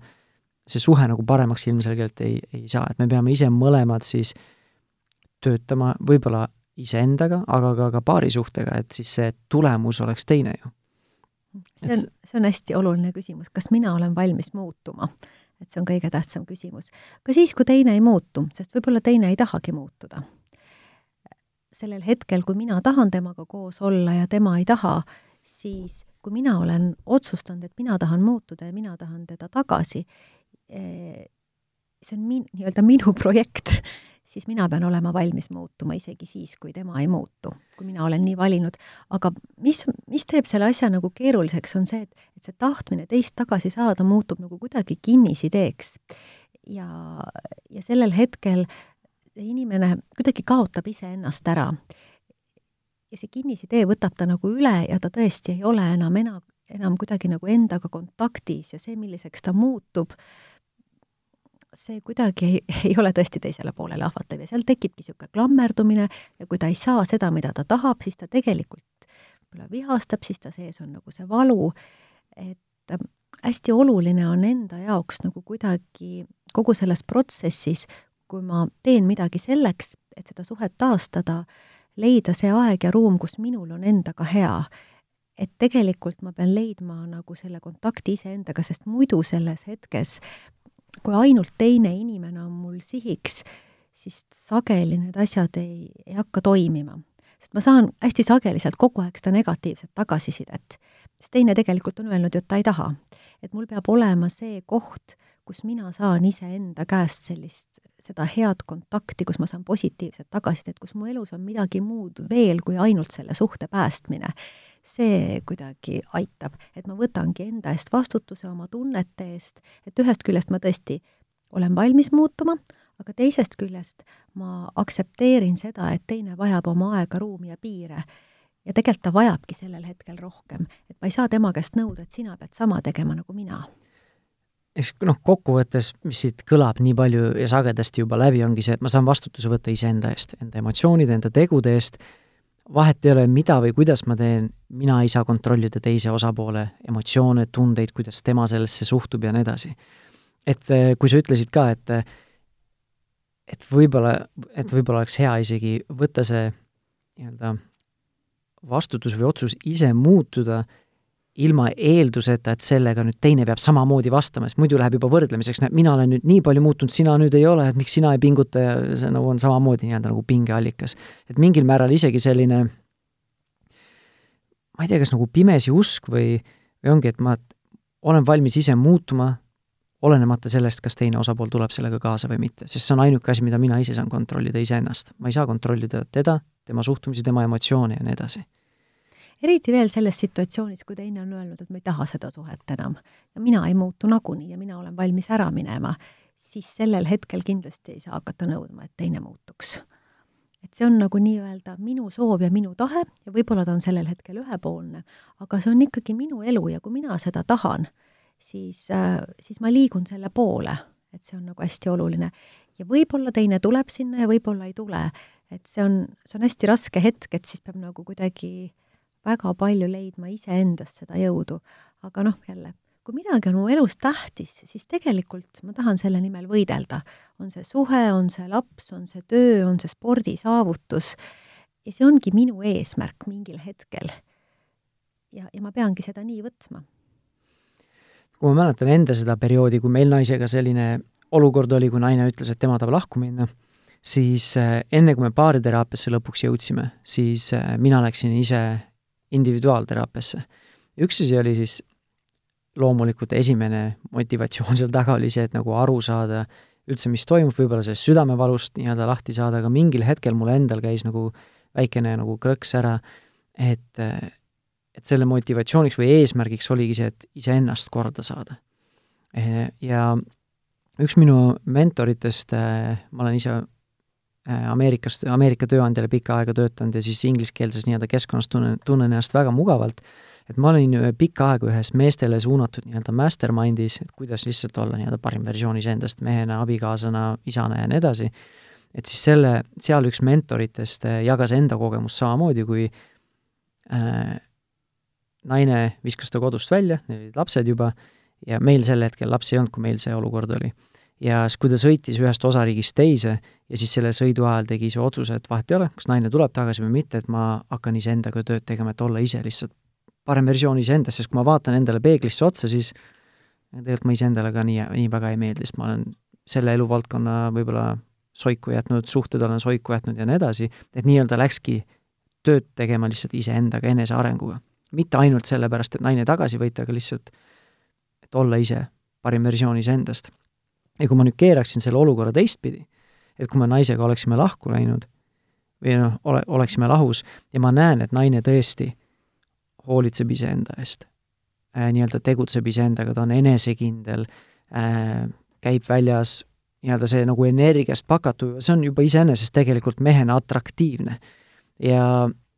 see suhe nagu paremaks ilmselgelt ei, ei saa, et me peame ise mõlemad siis töötama võib-olla iseendaga, aga ka, ka paarisuhtega, et siis see tulemus oleks teine ju. see on, see on hästi oluline küsimus, kas mina olen valmis muutuma? et see on kõige tähtsam küsimus. ka siis, kui teine ei muutu, sest võib-olla teine ei tahagi muutuda. sellel hetkel, kui mina tahan temaga koos olla ja tema ei taha, siis kui mina olen otsustanud, et mina tahan muutuda ja mina tahan teda tagasi, eh, see on min-, nii-öelda minu projekt siis mina pean olema valmis muutuma isegi siis, kui tema ei muutu, kui mina olen nii valinud. aga mis, mis teeb selle asja nagu keeruliseks, on see, et, et see tahtmine teist tagasi saada muutub nagu kuidagi kinnisideeks. ja, ja sellel hetkel inimene kuidagi kaotab iseennast ära. ja see kinnisidee võtab ta nagu üle ja ta tõesti ei ole enam ena-, enam kuidagi nagu endaga kontaktis ja see, milliseks ta muutub, see kuidagi ei, ei ole tõesti teisele poolele ahvatlev ja seal tekibki niisugune klammerdumine ja kui ta ei saa seda, mida ta tahab, siis ta tegelikult võib-olla vihastab, siis ta sees on nagu see valu, et ähm, hästi oluline on enda jaoks nagu kuidagi kogu selles protsessis, kui ma teen midagi selleks, et seda suhet taastada, leida see aeg ja ruum, kus minul on endaga hea. et tegelikult ma pean leidma nagu selle kontakti iseendaga, sest muidu selles hetkes kui ainult teine inimene on mul sihiks, siis sageli need asjad ei, ei hakka toimima. sest ma saan hästi sageli sealt kogu aeg seda negatiivset tagasisidet. sest teine tegelikult on öelnud ju, et ta ei taha. et mul peab olema see koht, kus mina saan iseenda käest sellist, seda head kontakti, kus ma saan positiivset tagasisidet, kus mu elus on midagi muud veel kui ainult selle suhte päästmine see kuidagi aitab, et ma võtangi enda eest vastutuse oma tunnete eest, et ühest küljest ma tõesti olen valmis muutuma, aga teisest küljest ma aktsepteerin seda, et teine vajab oma aega, ruumi ja piire. ja tegelikult ta vajabki sellel hetkel rohkem, et ma ei saa tema käest nõuda, et sina pead sama tegema nagu mina. Eks noh, kokkuvõttes, mis siit kõlab nii palju ja sagedasti juba läbi, ongi see, et ma saan vastutuse võtta iseenda eest, enda emotsioonide, enda tegude eest, vahet ei ole, mida või kuidas ma teen, mina ei saa kontrollida teise osapoole emotsioone, tundeid, kuidas tema sellesse suhtub ja nii edasi. et eh, kui sa ütlesid ka, et et võib-olla, et võib-olla oleks hea isegi võtta see nii-öelda vastutus või otsus ise muutuda ilma eelduseta, et sellega nüüd teine peab samamoodi vastama, sest muidu läheb juba võrdlemiseks, näed, mina olen nüüd nii palju muutunud, sina nüüd ei ole, et miks sina ei pinguta ja see nagu on samamoodi nii-öelda nagu pingeallikas. et mingil määral isegi selline ma ei tea, kas nagu pimesi usk või, või ongi, et ma olen valmis ise muutuma, olenemata sellest, kas teine osapool tuleb sellega kaasa või mitte, sest see on ainuke asi, mida mina ise saan kontrollida iseennast. ma ei saa kontrollida teda, tema suhtumisi, tema emotsioone ja nii edasi. Eriti veel selles situatsioonis, kui teine on öelnud, et ma ei taha seda suhet enam ja mina ei muutu nagunii ja mina olen valmis ära minema, siis sellel hetkel kindlasti ei saa hakata nõudma, et teine muutuks. et see on nagu nii-öelda minu soov ja minu tahe ja võib-olla ta on sellel hetkel ühepoolne, aga see on ikkagi minu elu ja kui mina seda tahan, siis, äh, siis ma liigun selle poole, et see on nagu hästi oluline. ja võib-olla teine tuleb sinna ja võib-olla ei tule. et see on, see on hästi raske hetk, et siis peab nagu kuidagi väga palju leidma iseendas seda jõudu. aga noh, jälle, kui midagi on mu elus tähtis, siis tegelikult ma tahan selle nimel võidelda. on see suhe, on see laps, on see töö, on see spordisaavutus ja see ongi minu eesmärk mingil hetkel. ja, ja ma peangi seda nii võtma kui ma mäletan enda seda perioodi, kui meil naisega selline olukord oli, kui naine ütles, et tema tahab lahku minna, siis äh, enne, kui me baariteraapiasse lõpuks jõudsime, siis äh, mina läksin ise individuaalteraapiasse. üks asi oli siis loomulikult esimene motivatsioon seal taga oli see, et nagu aru saada üldse, mis toimub, võib-olla sellest südamevalust nii-öelda lahti saada, aga mingil hetkel mul endal käis nagu väikene nagu krõks ära, et et selle motivatsiooniks või eesmärgiks oligi see, et iseennast korda saada. Ja üks minu mentoritest, ma olen ise eh, Ameerikast, Ameerika tööandjale pikka aega töötanud ja siis ingliskeelses nii-öelda keskkonnas tunnen, tunnen ennast väga mugavalt, et ma olin pikka aega ühes meestele suunatud nii-öelda mastermind'is, et kuidas lihtsalt olla nii-öelda parim versioon iseendast mehena, abikaasana, isana ja nii edasi, et siis selle, seal üks mentoritest jagas enda kogemust samamoodi, kui äh, naine viskas ta kodust välja, neil olid lapsed juba, ja meil sel hetkel lapsi ei olnud, kui meil see olukord oli. Ja siis, kui ta sõitis ühest osariigist teise ja siis selle sõidu ajal tegi see otsuse, et vahet ei ole, kas naine tuleb tagasi või mitte, et ma hakkan iseendaga tööd tegema, et olla ise lihtsalt parem versioon iseendast, sest kui ma vaatan endale peeglisse otsa, siis tegelikult ma iseendale ka nii, nii väga ei meeldi, sest ma olen selle eluvaldkonna võib-olla soiku jätnud, suhted olen soiku jätnud ja nii edasi, et nii-öelda läkski tööd tegema lihtsalt iseendaga, enesearenguga mitte ainult sellepärast, et naine tagasi võita, aga lihtsalt, et olla ise parim versioon iseendast. Ja kui ma nüüd keeraksin selle olukorra teistpidi, et kui me naisega oleksime lahku läinud või noh, ole, oleksime lahus ja ma näen, et naine tõesti hoolitseb iseenda eest äh,, nii-öelda tegutseb iseendaga, ta on enesekindel äh,, käib väljas, nii-öelda see nagu energiast pakatu, see on juba iseenesest tegelikult mehena atraktiivne. ja,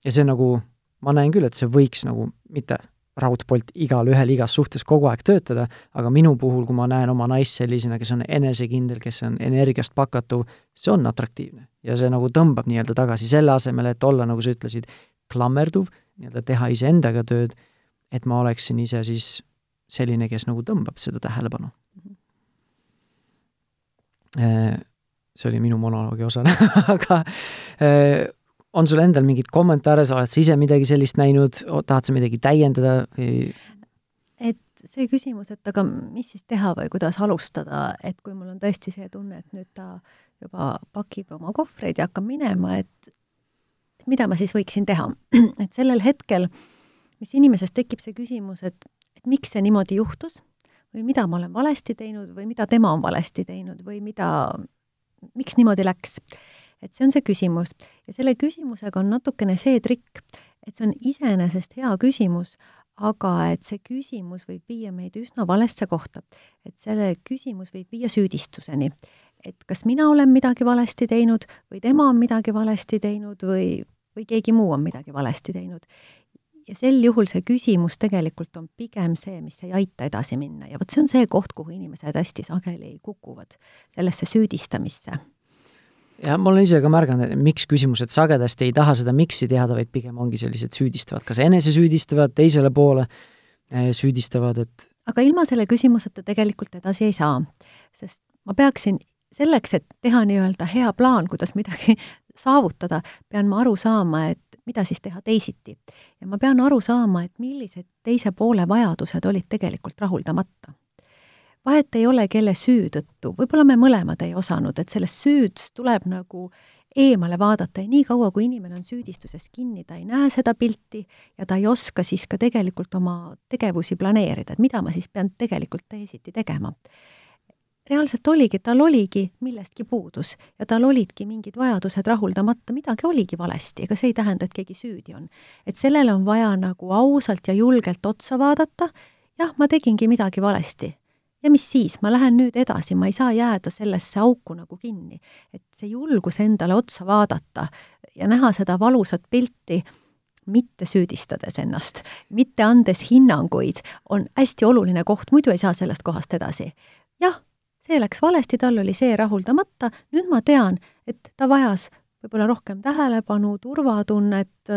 ja see nagu ma näen küll, et see võiks nagu mitte raudpolt igal ühel igas suhtes kogu aeg töötada, aga minu puhul, kui ma näen oma naist sellisena, kes on enesekindel, kes on energiast pakatuv, see on atraktiivne. ja see nagu tõmbab nii-öelda tagasi, selle asemel, et olla, nagu sa ütlesid, klammerduv, nii-öelda teha iseendaga tööd, et ma oleksin ise siis selline, kes nagu tõmbab seda tähelepanu. Äh, see oli minu monoloogi osa aga äh, on sul endal mingeid kommentaare, sa oled sa ise midagi sellist näinud, tahad sa midagi täiendada või? et see küsimus, et aga mis siis teha või kuidas alustada, et kui mul on tõesti see tunne, et nüüd ta juba pakib oma kohvreid ja hakkab minema, et mida ma siis võiksin teha. et sellel hetkel, mis inimeses tekib see küsimus, et, et miks see niimoodi juhtus või mida ma olen valesti teinud või mida tema on valesti teinud või mida, miks niimoodi läks. Et see on see küsimus ja selle küsimusega on natukene see trikk, et see on iseenesest hea küsimus, aga et see küsimus võib viia meid üsna valesse kohta. et selle küsimus võib viia süüdistuseni. et kas mina olen midagi valesti teinud või tema on midagi valesti teinud või, või keegi muu on midagi valesti teinud. ja sel juhul see küsimus tegelikult on pigem see, mis ei aita edasi minna ja vot see on see koht, kuhu inimesed hästi sageli kukuvad, sellesse süüdistamisse ja ma olen ise ka märganud, et miks küsimused sagedasti ei taha seda miks'i teada, vaid pigem ongi sellised süüdistavad, kas enesesüüdistavad, teisele poole eh, süüdistavad, et aga ilma selle küsimuseta tegelikult edasi ei saa. sest ma peaksin selleks, et teha nii-öelda hea plaan, kuidas midagi saavutada, pean ma aru saama, et mida siis teha teisiti. ja ma pean aru saama, et millised teise poole vajadused olid tegelikult rahuldamata vahet ei ole, kelle süü tõttu, võib-olla me mõlemad ei osanud, et sellest süüdst tuleb nagu eemale vaadata ja niikaua, kui inimene on süüdistuses kinni, ta ei näe seda pilti ja ta ei oska siis ka tegelikult oma tegevusi planeerida, et mida ma siis pean tegelikult teisiti tegema. reaalselt oligi, tal oligi millestki puudus ja tal olidki mingid vajadused rahuldamata, midagi oligi valesti, ega see ei tähenda, et keegi süüdi on. et sellele on vaja nagu ausalt ja julgelt otsa vaadata, jah, ma tegingi midagi valesti ja mis siis, ma lähen nüüd edasi, ma ei saa jääda sellesse auku nagu kinni. et see julgus endale otsa vaadata ja näha seda valusat pilti, mitte süüdistades ennast, mitte andes hinnanguid, on hästi oluline koht, muidu ei saa sellest kohast edasi. jah, see läks valesti, tal oli see rahuldamata, nüüd ma tean, et ta vajas võib-olla rohkem tähelepanu, turvatunnet,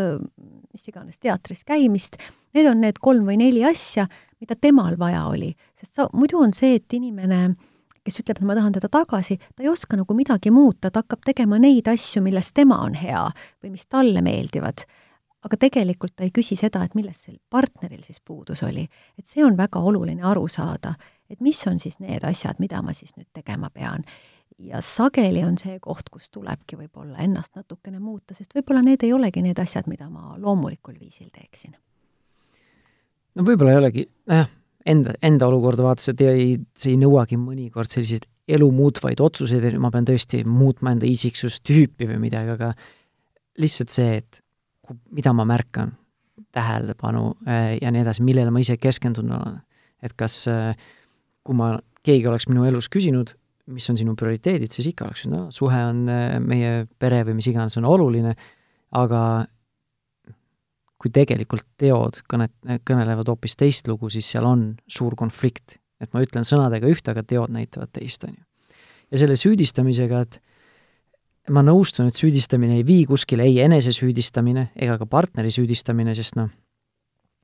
mis iganes, teatris käimist, need on need kolm või neli asja, mida temal vaja oli. sest sa, muidu on see, et inimene, kes ütleb, et ma tahan teda tagasi, ta ei oska nagu midagi muuta, ta hakkab tegema neid asju, milles tema on hea või mis talle meeldivad. aga tegelikult ta ei küsi seda, et milles sel partneril siis puudus oli. et see on väga oluline aru saada, et mis on siis need asjad, mida ma siis nüüd tegema pean ja sageli on see koht, kus tulebki võib-olla ennast natukene muuta, sest võib-olla need ei olegi need asjad, mida ma loomulikul viisil teeksin no võib-olla ei olegi, nojah, enda, enda olukorda vaadates, et ei, see ei nõuagi mõnikord selliseid elu muutvaid otsuseid, et ma pean tõesti muutma enda isiksustüüpi või midagi, aga lihtsalt see, et mida ma märkan, tähelepanu äh, ja nii edasi, millele ma ise keskendunud olen. et kas, äh, kui ma, keegi oleks minu elus küsinud, mis on sinu prioriteedid, siis ikka oleks, no suhe on äh, meie pere või mis iganes on oluline, aga kui tegelikult teod kõnet, kõnelevad hoopis teist lugu, siis seal on suur konflikt. et ma ütlen sõnadega ühte, aga teod näitavad teist, on ju. ja selle süüdistamisega, et ma nõustun, et süüdistamine ei vii kuskile, ei enesesüüdistamine ega ka partneri süüdistamine, sest noh,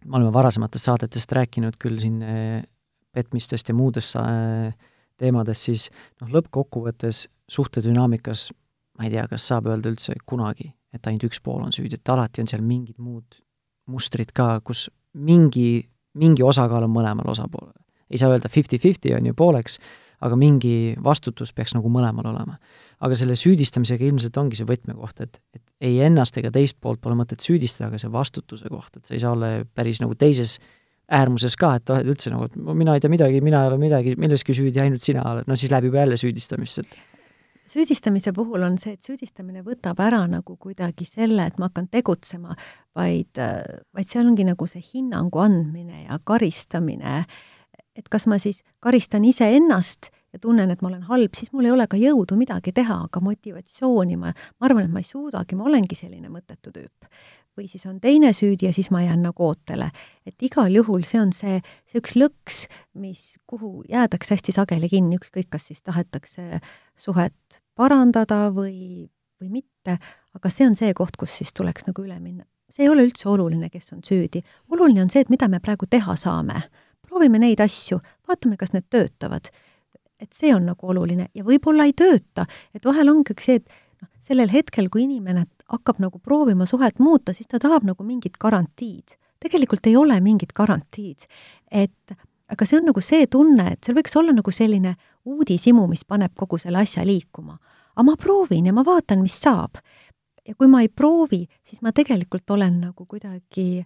me oleme varasematest saadetest rääkinud küll siin eh, petmistest ja muudest äh, teemadest, siis noh, lõppkokkuvõttes suhtedünaamikas ma ei tea, kas saab öelda üldse kunagi, et ainult üks pool on süüdi, et alati on seal mingid muud mustrid ka, kus mingi, mingi osakaal on mõlemal osapoolel. ei saa öelda fifty-fifty on ju pooleks, aga mingi vastutus peaks nagu mõlemal olema. aga selle süüdistamisega ilmselt ongi see võtmekoht, et, et ei ennast ega teist poolt pole mõtet süüdistada, aga see vastutuse koht, et sa ei saa olla päris nagu teises äärmuses ka, et oled üldse nagu, et mina ei tea midagi, mina ei ole midagi, milleski süüdi, ainult sina oled, no siis läheb juba jälle süüdistamisse, et süüdistamise puhul on see, et süüdistamine võtab ära nagu kuidagi selle, et ma hakkan tegutsema, vaid, vaid see ongi nagu see hinnangu andmine ja karistamine. et kas ma siis karistan iseennast ja tunnen, et ma olen halb, siis mul ei ole ka jõudu midagi teha, aga motivatsiooni ma, ma arvan, et ma ei suudagi, ma olengi selline mõttetu tüüp või siis on teine süüdi ja siis ma jään nagu ootele. et igal juhul see on see, see üks lõks, mis, kuhu jäädakse hästi sageli kinni, ükskõik, kas siis tahetakse suhet parandada või, või mitte, aga see on see koht, kus siis tuleks nagu üle minna. see ei ole üldse oluline, kes on süüdi. oluline on see, et mida me praegu teha saame. proovime neid asju, vaatame, kas need töötavad. et see on nagu oluline ja võib-olla ei tööta, et vahel ongi see, et noh, sellel hetkel, kui inimene hakkab nagu proovima suhet muuta, siis ta tahab nagu mingit garantiid. tegelikult ei ole mingit garantiid. et aga see on nagu see tunne, et seal võiks olla nagu selline uudishimu, mis paneb kogu selle asja liikuma. aga ma proovin ja ma vaatan, mis saab. ja kui ma ei proovi, siis ma tegelikult olen nagu kuidagi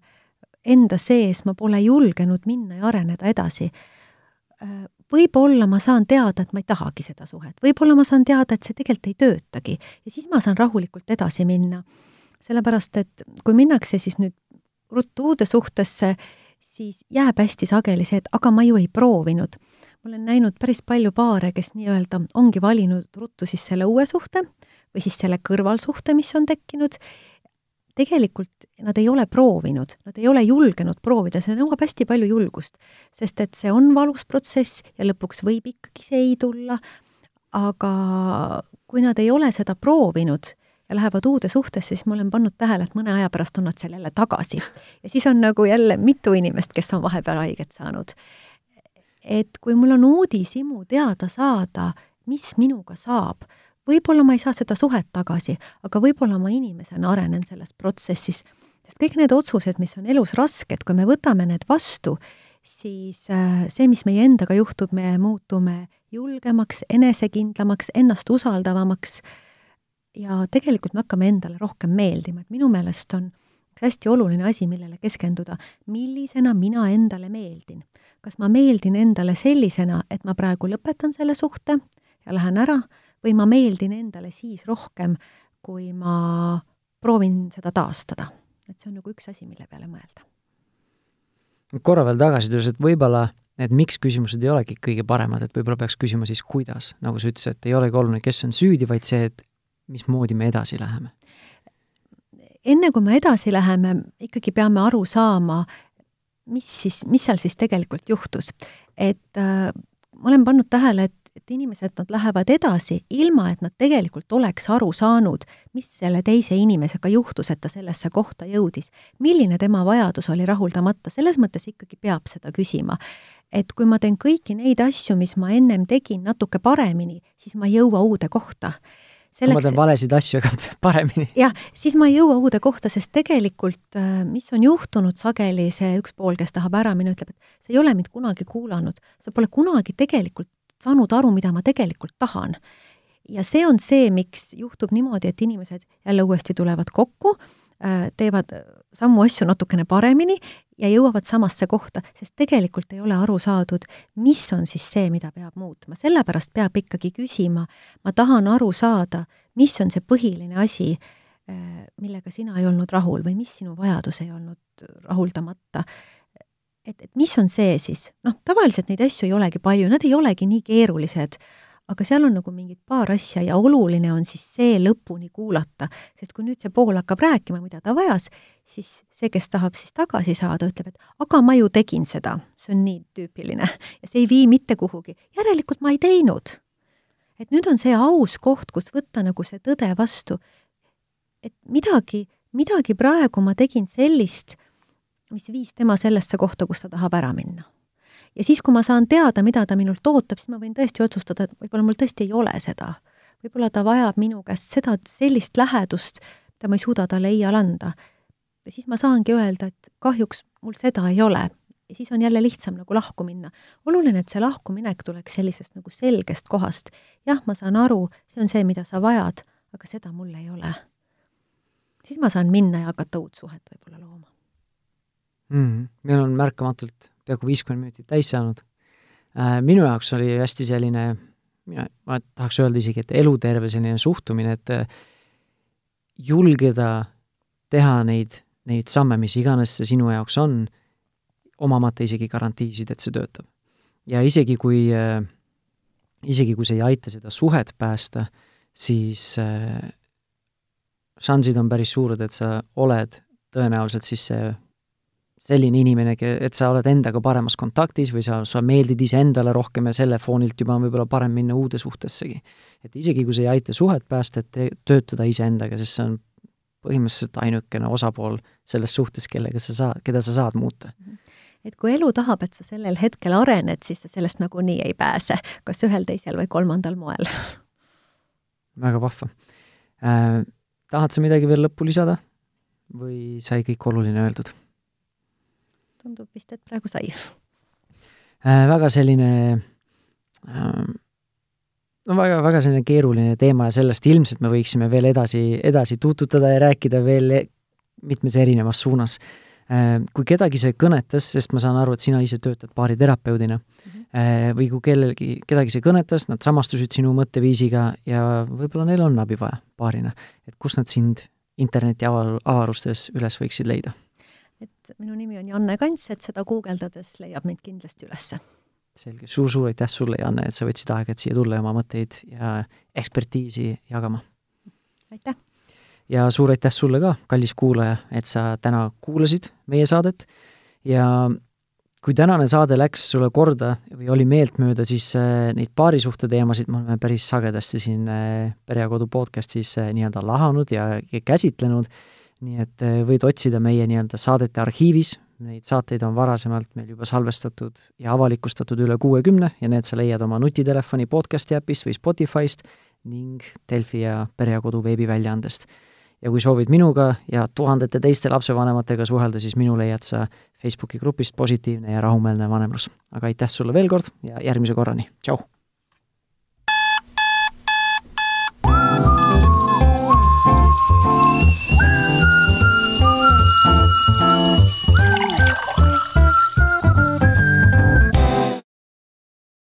enda sees, ma pole julgenud minna ja areneda edasi. Võib-olla ma saan teada, et ma ei tahagi seda suhet, võib-olla ma saan teada, et see tegelikult ei töötagi ja siis ma saan rahulikult edasi minna. sellepärast, et kui minnakse siis nüüd ruttu uude suhtesse, siis jääb hästi sageli see, et aga ma ju ei proovinud. ma olen näinud päris palju paare, kes nii-öelda ongi valinud ruttu siis selle uue suhte või siis selle kõrvalsuhte, mis on tekkinud, tegelikult nad ei ole proovinud, nad ei ole julgenud proovida, see nõuab hästi palju julgust. sest et see on valus protsess ja lõpuks võib ikkagi see ei tulla, aga kui nad ei ole seda proovinud ja lähevad uude suhtesse, siis ma olen pannud tähele, et mõne aja pärast on nad seal jälle tagasi. ja siis on nagu jälle mitu inimest, kes on vahepeal haiget saanud. et kui mul on uudishimu teada saada, mis minuga saab, võib-olla ma ei saa seda suhet tagasi, aga võib-olla ma inimesena arenen selles protsessis, sest kõik need otsused, mis on elus rasked, kui me võtame need vastu, siis äh, see, mis meie endaga juhtub, me muutume julgemaks, enesekindlamaks, ennast usaldavamaks. Ja tegelikult me hakkame endale rohkem meeldima, et minu meelest on üks hästi oluline asi, millele keskenduda, millisena mina endale meeldin. kas ma meeldin endale sellisena, et ma praegu lõpetan selle suhte ja lähen ära, või ma meeldin endale siis rohkem, kui ma proovin seda taastada. et see on nagu üks asi, mille peale mõelda. korra veel tagasi tulles, et võib-olla need miks küsimused ei olegi kõige paremad, et võib-olla peaks küsima siis kuidas, nagu sa ütlesid, et ei olegi oluline, kes on süüdi, vaid see, et mismoodi me edasi läheme? enne kui me edasi läheme, ikkagi peame aru saama, mis siis, mis seal siis tegelikult juhtus. et äh, ma olen pannud tähele, et, et inimesed, nad lähevad edasi, ilma et nad tegelikult oleks aru saanud, mis selle teise inimesega juhtus, et ta sellesse kohta jõudis. milline tema vajadus oli rahuldamata, selles mõttes ikkagi peab seda küsima. et kui ma teen kõiki neid asju, mis ma ennem tegin natuke paremini, siis ma ei jõua uude kohta selleks... ma teen valesid asju, aga paremini. jah, siis ma ei jõua uude kohta, sest tegelikult äh, mis on juhtunud sageli, see üks pool, kes tahab ära minna, ütleb, et sa ei ole mind kunagi kuulanud, sa pole kunagi tegelikult saanud aru, mida ma tegelikult tahan. ja see on see, miks juhtub niimoodi, et inimesed jälle uuesti tulevad kokku, äh, teevad samu asju natukene paremini ja jõuavad samasse kohta, sest tegelikult ei ole aru saadud, mis on siis see, mida peab muutma. sellepärast peab ikkagi küsima, ma tahan aru saada, mis on see põhiline asi, äh, millega sina ei olnud rahul või mis sinu vajadus ei olnud rahuldamata. Et, et mis on see siis, noh, tavaliselt neid asju ei olegi palju, nad ei olegi nii keerulised aga seal on nagu mingid paar asja ja oluline on siis see lõpuni kuulata, sest kui nüüd see pool hakkab rääkima, mida ta vajas, siis see, kes tahab siis tagasi saada, ütleb, et aga ma ju tegin seda, see on nii tüüpiline. Ja see ei vii mitte kuhugi, järelikult ma ei teinud. et nüüd on see aus koht, kus võtta nagu see tõde vastu, et midagi, midagi praegu ma tegin sellist, mis viis tema sellesse kohta, kus ta tahab ära minna ja siis, kui ma saan teada, mida ta minult ootab, siis ma võin tõesti otsustada, et võib-olla mul tõesti ei ole seda. võib-olla ta vajab minu käest seda, sellist lähedust, mida ma ei suuda talle iial anda. ja siis ma saangi öelda, et kahjuks mul seda ei ole. ja siis on jälle lihtsam nagu lahku minna. oluline, et see lahkuminek tuleks sellisest nagu selgest kohast. jah, ma saan aru, see on see, mida sa vajad, aga seda mul ei ole. siis ma saan minna ja hakata uut suhet võib-olla looma mm,. meil on märkamatult peaaegu viiskümmend minutit täis saanud. Äh, minu jaoks oli hästi selline, mina, ma tahaks öelda isegi, et eluterve selline suhtumine, et äh, julgeda teha neid, neid samme, mis iganes see sinu jaoks on, omamata isegi garantiisid, et see töötab. ja isegi, kui, äh, isegi kui see ei aita seda suhet päästa, siis šansid on päris suured, et sa oled tõenäoliselt siis see selline inimene, et sa oled endaga paremas kontaktis või sa, sa meeldid iseendale rohkem ja selle foonilt juba on võib-olla parem minna uude suhtessegi. et isegi, kui see ei aita suhet päästa, et töötada iseendaga, sest see on põhimõtteliselt ainukene osapool selles suhtes, kellega sa saad, keda sa saad muuta. et kui elu tahab, et sa sellel hetkel arened, siis sa sellest nagunii ei pääse, kas ühel, teisel või kolmandal moel. väga vahva äh,. tahad sa midagi veel lõppu lisada või sai kõik oluline öeldud? Tundub vist, et praegu sai äh,. väga selline äh, no väga, väga selline keeruline teema ja sellest ilmselt me võiksime veel edasi, edasi tuututada ja rääkida veel e-, mitmes erinevas suunas. Äh, kui kedagi see kõnetas, sest ma saan aru, et sina ise töötad baariterapeudina mm, -hmm. või kui kellelgi, kedagi see kõnetas, nad samastusid sinu mõtteviisiga ja võib-olla neil on abi vaja paarina, et kus nad sind interneti avar-, avarustes üles võiksid leida? Et minu nimi on Janne Kants, et seda guugeldades leiab mind kindlasti ülesse selge suur,, suur-suur aitäh sulle, Janne, et sa võtsid aega, et siia tulla ja oma mõtteid ja ekspertiisi jagama. aitäh! ja suur aitäh sulle ka, kallis kuulaja, et sa täna kuulasid meie saadet ja kui tänane saade läks sulle korda või oli meeltmööda, siis äh, neid paarisuhte teemasid me oleme päris sagedasti siin äh, Pere ja Kodu podcastis äh, nii-öelda lahanud ja, ja käsitlenud, nii et võid otsida meie nii-öelda saadete arhiivis, neid saateid on varasemalt meil juba salvestatud ja avalikustatud üle kuuekümne ja need sa leiad oma nutitelefoni podcasti äpist või Spotify'st ning Delfi ja Pere ja Kodu veebiväljaandest ja kui soovid minuga ja tuhandete teiste lapsevanematega suhelda, siis minu leiad sa Facebooki grupist Positiivne ja rahumeelne vanemlus. aga aitäh sulle veel kord ja järgmise korrani, tšau!